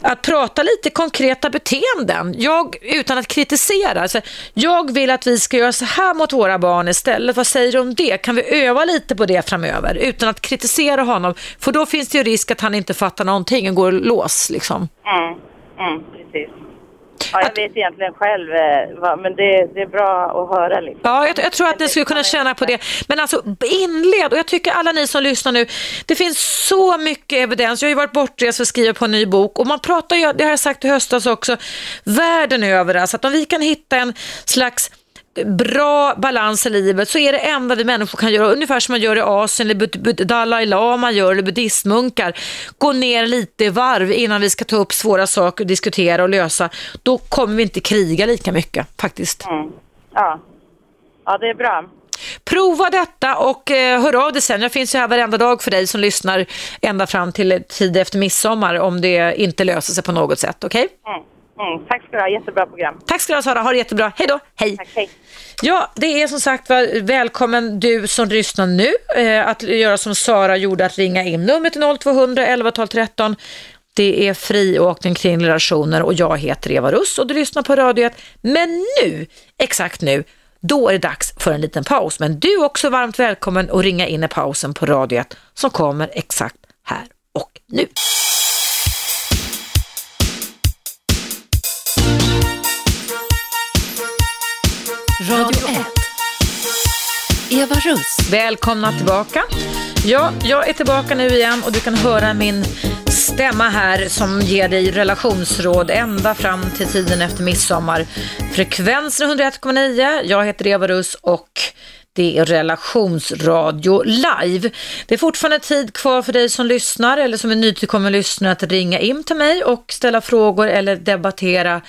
Att prata lite konkreta beteenden, jag, utan att kritisera. Alltså, jag vill att vi ska göra så här mot våra barn istället. Vad säger du om det? Kan vi öva lite på det framöver utan att kritisera honom? För då finns det ju risk att han inte fattar någonting och går lås liksom. Mm. Mm, precis. Ja, jag vet egentligen själv, eh, men det, det är bra att höra. Liksom. Ja, jag, jag, tror att ni skulle kunna känna på det. Men alltså inled, och jag tycker alla ni som lyssnar nu, det finns så mycket evidens. Jag har ju varit bortrest för att skriva på en ny bok och man pratar ju, det har jag sagt i höstas också, världen över. Alltså att om vi kan hitta en slags bra balans i livet så är det enda vi människor kan göra, ungefär som man gör i Asien, eller Dalai Lama gör, eller buddhistmunkar, gå ner lite i varv innan vi ska ta upp svåra saker, diskutera och lösa. Då kommer vi inte kriga lika mycket faktiskt. Mm. Ja. ja, det är bra. Prova detta och eh, hör av dig sen. Jag finns ju här varenda dag för dig som lyssnar ända fram till tid efter midsommar om det inte löser sig på något sätt. Okej? Okay? Mm. Mm, tack ska du ha, jättebra program. Tack ska du ha Sara, ha det jättebra. Hej då, hej. Tack, hej. Ja, det är som sagt var välkommen du som lyssnar nu eh, att göra som Sara gjorde, att ringa in. Numret är 0200 11 12 13. Det är friåkning kring relationer och jag heter Eva Russ och du lyssnar på Radio 1. Men nu, exakt nu, då är det dags för en liten paus. Men du är också varmt välkommen att ringa in i pausen på Radio 1 som kommer exakt här och nu. Radio 1. Eva Russ. Välkomna tillbaka. Ja, jag är tillbaka nu igen och du kan höra min stämma här som ger dig relationsråd ända fram till tiden efter midsommar. Frekvensen 101,9. Jag heter Eva Russ och det är relationsradio live. Det är fortfarande tid kvar för dig som lyssnar eller som är nytillkommen lyssnare att ringa in till mig och ställa frågor eller debattera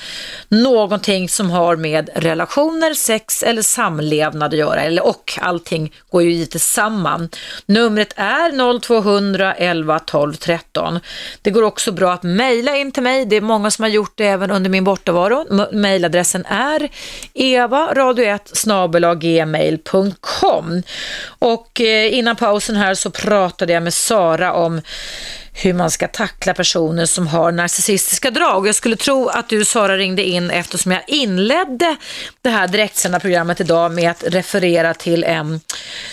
någonting som har med relationer, sex eller samlevnad att göra. Eller, och allting går ju givetvis samman. Numret är 0200 11 12 13. Det går också bra att mejla in till mig. Det är många som har gjort det även under min bortovaro. Mejladressen är evaradio1gmail kom. Och eh, innan pausen här så pratade jag med Sara om hur man ska tackla personer som har narcissistiska drag. Jag skulle tro att du Sara ringde in eftersom jag inledde det här direktsända programmet idag med att referera till en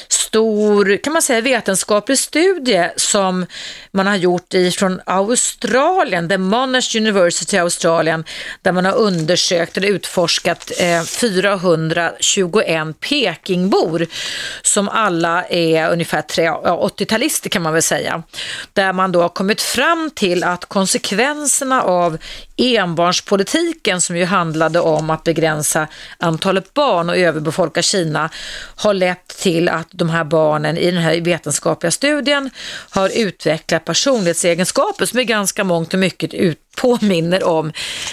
stor, kan man säga, vetenskaplig studie som man har gjort ifrån Australien, The Monash University Australien, där man har undersökt eller utforskat eh, 421 Pekingbor som alla är ungefär 80-talister kan man väl säga. Där man då har kommit fram till att konsekvenserna av enbarnspolitiken som ju handlade om att begränsa antalet barn och överbefolka Kina har lett till att de här barnen i den här vetenskapliga studien har utvecklat personlighetsegenskaper som är ganska mångt och mycket ut påminner om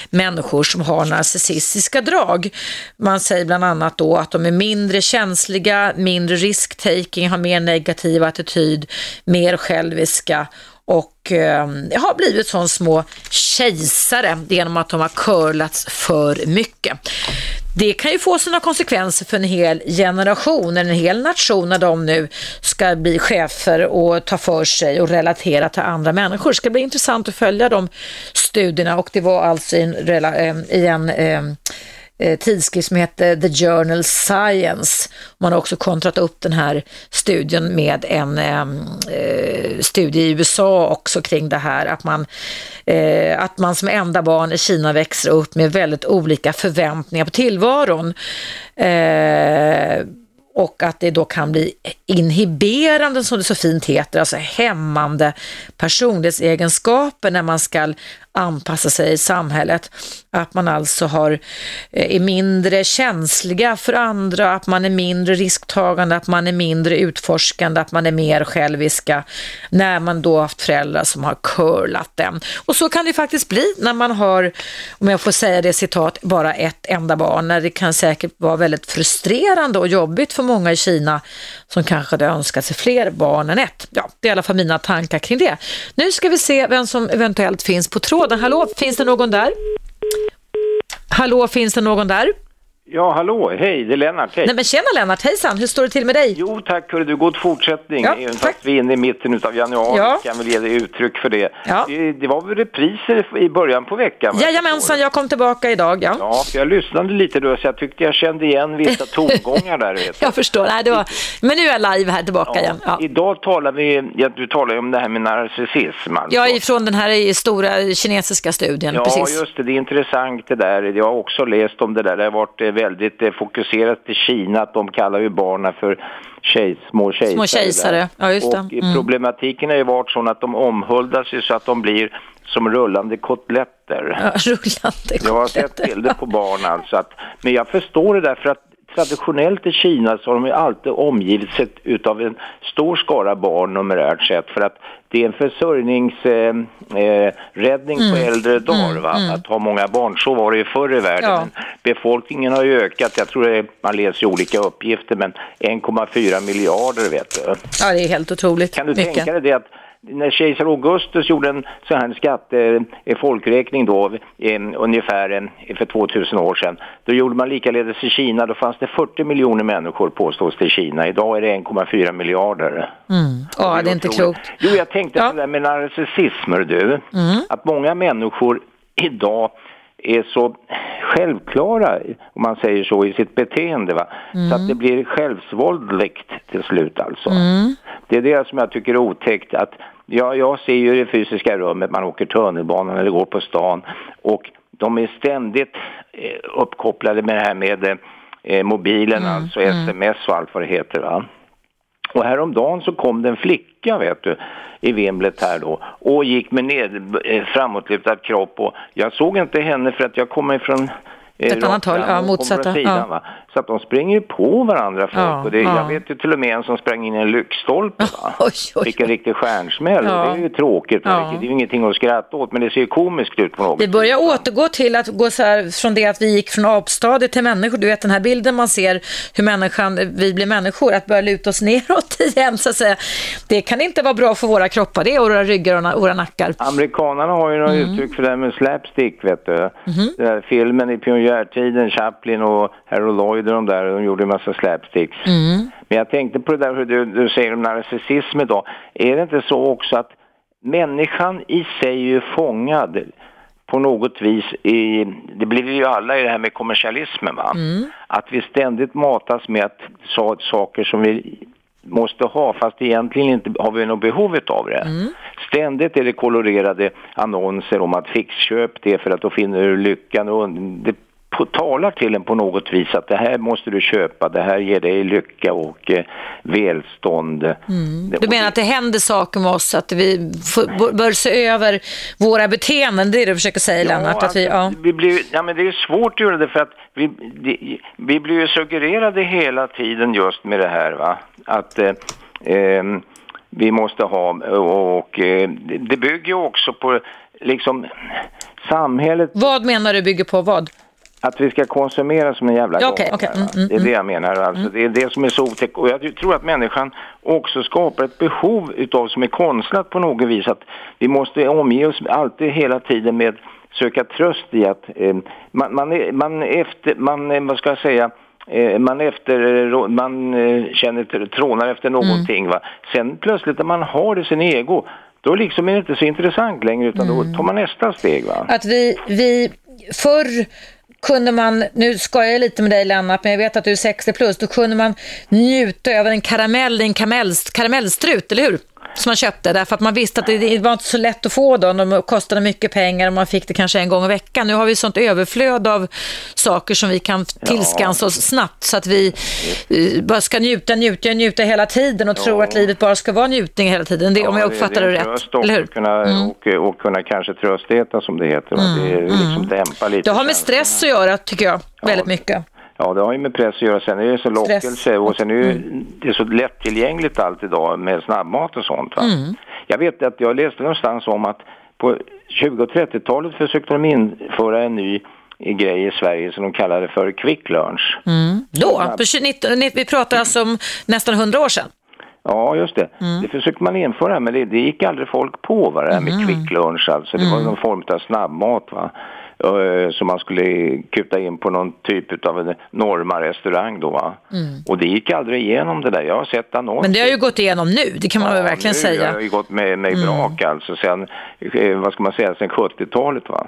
människor som har narcissistiska drag. Man säger bland annat då att de är mindre känsliga, mindre risktaking, har mer negativ attityd, mer själviska och eh, har blivit som små kejsare genom att de har curlats för mycket. Det kan ju få sina konsekvenser för en hel generation, en hel nation när de nu ska bli chefer och ta för sig och relatera till andra människor. Det ska bli intressant att följa de studierna och det var alltså i en, ehm, i en eh, Eh, tidskrift som heter The Journal Science. Man har också kontrat upp den här studien med en ehm, eh, studie i USA också kring det här, att man, eh, att man som enda barn i Kina växer upp med väldigt olika förväntningar på tillvaron. Eh, och att det då kan bli inhiberande, som det så fint heter, alltså hämmande personlighetsegenskaper när man ska anpassa sig i samhället. Att man alltså har, eh, är mindre känsliga för andra, att man är mindre risktagande, att man är mindre utforskande, att man är mer själviska när man då haft föräldrar som har curlat den. Och så kan det faktiskt bli när man har, om jag får säga det citat, bara ett enda barn, när det kan säkert vara väldigt frustrerande och jobbigt för många i Kina som kanske hade önskat sig fler barn än ett. Ja, det är i alla fall mina tankar kring det. Nu ska vi se vem som eventuellt finns på tråden. Hallå, finns det någon där? Hallå, finns det någon där? Ja, hallå, hej, det är Lennart, hej. Nej men tjena Lennart, hejsan, hur står det till med dig? Jo tack, hörru du, god fortsättning. Ja, Även fast vi är inne i mitten av januari Ja. kan väl ge dig uttryck för det. Ja. det. Det var väl repriser i början på veckan? Jajamensan, jag kom tillbaka idag, ja. Ja, för jag lyssnade lite då så jag tyckte jag kände igen vissa tongångar där. Vet. Jag förstår, Nej, det var... men nu är jag live här tillbaka igen. Ja. Idag talar vi, ja, du talar ju om det här med narcissism alltså. Är ifrån den här stora kinesiska studien, Ja, precis. just det. Det är intressant det där. Jag har också läst om det där. Det har varit eh, väldigt eh, fokuserat till Kina att de kallar ju barnen för tjej, små kejsare. Små kejsare, ja, just det. Och Mm. problematiken har ju varit sån att de omhuldas ju så att de blir som rullande kotletter. Ja, rullande Jag har sett kotletter. bilder på barn alltså. Att, men jag förstår det där för att traditionellt i Kina så har de ju alltid omgivits utav en stor skara barn numerärt sett för att det är en försörjningsräddning eh, eh, på äldre dagar va? att ha många barn. Så var det ju förr i världen. Ja. Befolkningen har ju ökat, jag tror det man läser olika uppgifter, men 1,4 miljarder vet du. Ja, det är helt otroligt. Kan du mycket. tänka dig det att när kejsar Augustus gjorde en sån här skatte, eh, folkräkning då, eh, ungefär eh, för 2000 år sedan, då gjorde man likaledes i Kina, då fanns det 40 miljoner människor påstås det i Kina. Idag är det 1,4 miljarder. Mm. Ja, det är inte otroligt. klokt. Jo, jag tänkte Ja. Mm. på det där med narcissism, du. Att många människor idag är så självklara, om man säger så, i sitt beteende. Va? Så att det blir självsvåldligt till slut alltså. Det är det som jag tycker är otäckt. Att ja, jag ser ju det fysiska rummet, man åker tunnelbanan eller går på stan och de är ständigt eh, uppkopplade med det här med eh, mobilen, alltså sms och allt vad det heter. Va? Och häromdagen så kom det en flicka vet du i vimlet här då och gick med ned, eh, framåtlutad kropp och jag såg inte henne för att jag kommer ifrån eh, Ett annat håll, ja, motsatta, från sidan, ja. Så att de springer ju på varandra folk Ja, och det, ja. jag vet ju till och med en som sprang in i en lyktstolpe Fick en riktig stjärnsmäll Ja. det är ju tråkigt? Ja. det är ju ingenting att skratta åt men det ser ju komiskt ut på något Vi börjar va? återgå till att gå så här från det att vi gick från apstadiet till människor. Du vet den här bilden man ser hur människan, vi blir människor, att börja luta oss neråt igen så att säga. Det kan inte vara bra för våra kroppar, det är våra ryggar och våra nackar. Amerikanerna har ju några Mm. uttryck för det här med slapstick, vet du. Mhm. Den här filmen i pionjärtiden, Chaplin och Harold Lloyd och de där, de gjorde en massa slapsticks. Mm. Men jag tänkte på det där hur du, du säger om narcissism idag. Är det inte så också att människan i sig är fångad på något vis i, det blir vi ju alla i det här med kommersialismen va? Mm. Att vi ständigt matas med att sa, saker som vi måste ha fast egentligen inte har vi något behov av det. Ständigt är det kolorerade annonser om att fixköp det för att då finner du lyckan och det på, talar till en på något vis att det här måste du köpa, det här ger dig lycka och eh, välstånd. Det- Du menar att det händer saker med oss, att vi bör se över våra beteenden, det är det du försöcker säga Lennart? Att vi, ja. alltså, vi blir, ja, men det är svårt att göra det för att vi, det, vi blir ju suggererade hela tiden just med det här va. Att eh, ehm, vi måste ha och, och eh, det- det bygger ju också på liksom samhället Vad menar du bygger på vad? Att vi ska konsumera som en jävla Ja, okej. va? Mm, mm, Det är det jag menar. Alltså, Det är det som är så otäckt. Och jag tror att människan också skapar ett behov utav som är konstlat på något vis. Att vi måste omge oss alltid hela tiden med söka tröst i att eh, man, man, är, man efter, man, eh, vad ska jag säga, eh, man, efter, man eh, känner tr- trånar efter någonting. Va? Sen plötsligt när man har det sin ego, då liksom är det inte så intressant längre utan då tar man nästa steg. Va? Att vi, vi förr kunde man, nu ska jag lite med dig Lennart, men jag vet att du är 60 plus, då kunde man njuta över en karamell i en karamellstrut, eller hur? Som man köpte därför att man visste att det, det var inte så lätt att få dem. De kostade mycket pengar och man fick det kanske en gång i veckan. Nu har vi sånt överflöd av saker som vi kan tillskansa oss snabbt så att vi eh, bara ska njuta, njuta, njuta hela tiden och Ja. tro att livet bara ska vara njutning hela tiden. Det, om jag uppfattar det, är en rätt. Eller hur? Kunna, och, och kunna kanske tröstäta som det heter. va? Det liksom dämpa lite Det har med stress att göra tycker jag, väldigt mycket. Ja, det har ju med press att göra. Sen är det så Stress. lockelse och sen är det, ju- det är så lättillgängligt allt idag med snabbmat och sånt. Va? Jag vet att jag läste någonstans om att på 20 och 30-talet försökte de införa en ny grej i Sverige som de kallade för quick lunch. Då, på 29, vi pratar alltså om nästan 100 år sedan. Ja, just det. Det försökte man införa, men det, det gick aldrig folk på, va, det här med quick lunch. Alltså. Det var någon form av snabbmat. Va? Eh, Som man skulle kuta in på någon typ av en Norma-restaurang då. Va? Och det gick aldrig igenom det där. Jag har sett annonser. Men det har ju gått igenom nu, det kan man väl verkligen nu säga. har det ju gått med, med brak alltså sen, eh, vad ska man säga, sen 70-talet va?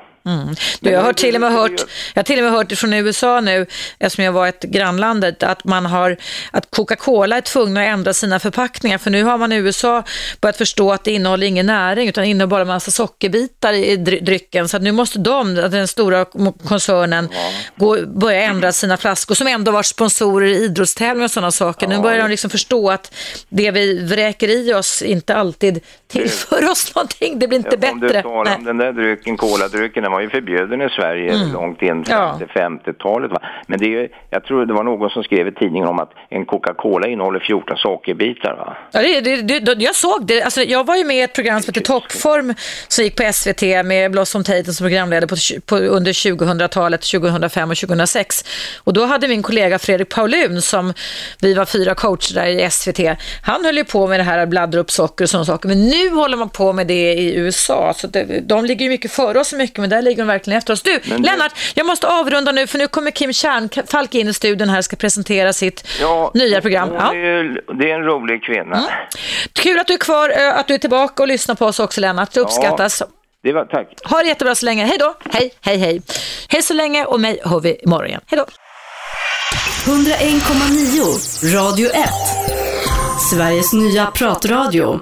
Du, jag har till och med hört, jag har till och med hört från USA nu, eftersom jag var ett grannlandet, att man har, att Coca-Cola är tvungna att ändra sina förpackningar, för nu har man i USA börjat förstå att det innehåller ingen näring, utan innehåller bara en massa sockerbitar i dry- drycken, så nu måste de, den stora koncernen, gå, börja ändra sina flaskor, som ändå varit sponsorer i idrottstävlingar och sådana saker. Nu börjar de liksom förstå att det vi vräker i oss inte alltid tillför oss någonting, det blir inte Ja, Om du bättre. talar om den där drycken, koladrycken, den var ju förbjuden i Sverige långt in Ja. till 50-talet. Va? Men det är jag tror det var någon som skrev i tidningen om att en Coca-Cola innehåller 14 sockerbitar. Va? Ja, det, det, det, jag såg det. Alltså, jag var ju med i ett program som heter Toppform som gick på SVT med Blossom Tatum som programledare på, på, under 2000-talet, 2005 och 2006. Och då hade min kollega Fredrik Paulun, som vi var fyra coacher där i SVT, han höll ju på med det här att bladdra upp socker och sådana saker. Men nu håller man på med det i USA. Så det, de ligger ju mycket före oss mycket, men där ligger de verkligen efter oss. Du, Men det- Lennart, jag måste avrunda nu för nu kommer Kim Kärnfalk in i studion här och ska presentera sitt Ja, nya program. hon Ja. är, ju- det är en rolig kvinna. Kul att du är kvar, att du är tillbaka och lyssnar på oss också Lennart. Det uppskattas. Det var, tack. Ha det jättebra så länge. Hej då. Hej, hej, hej. Hej så länge och mig hör vi imorgon igen. Hej då. 101,9 Radio 1. Sveriges nya pratradio.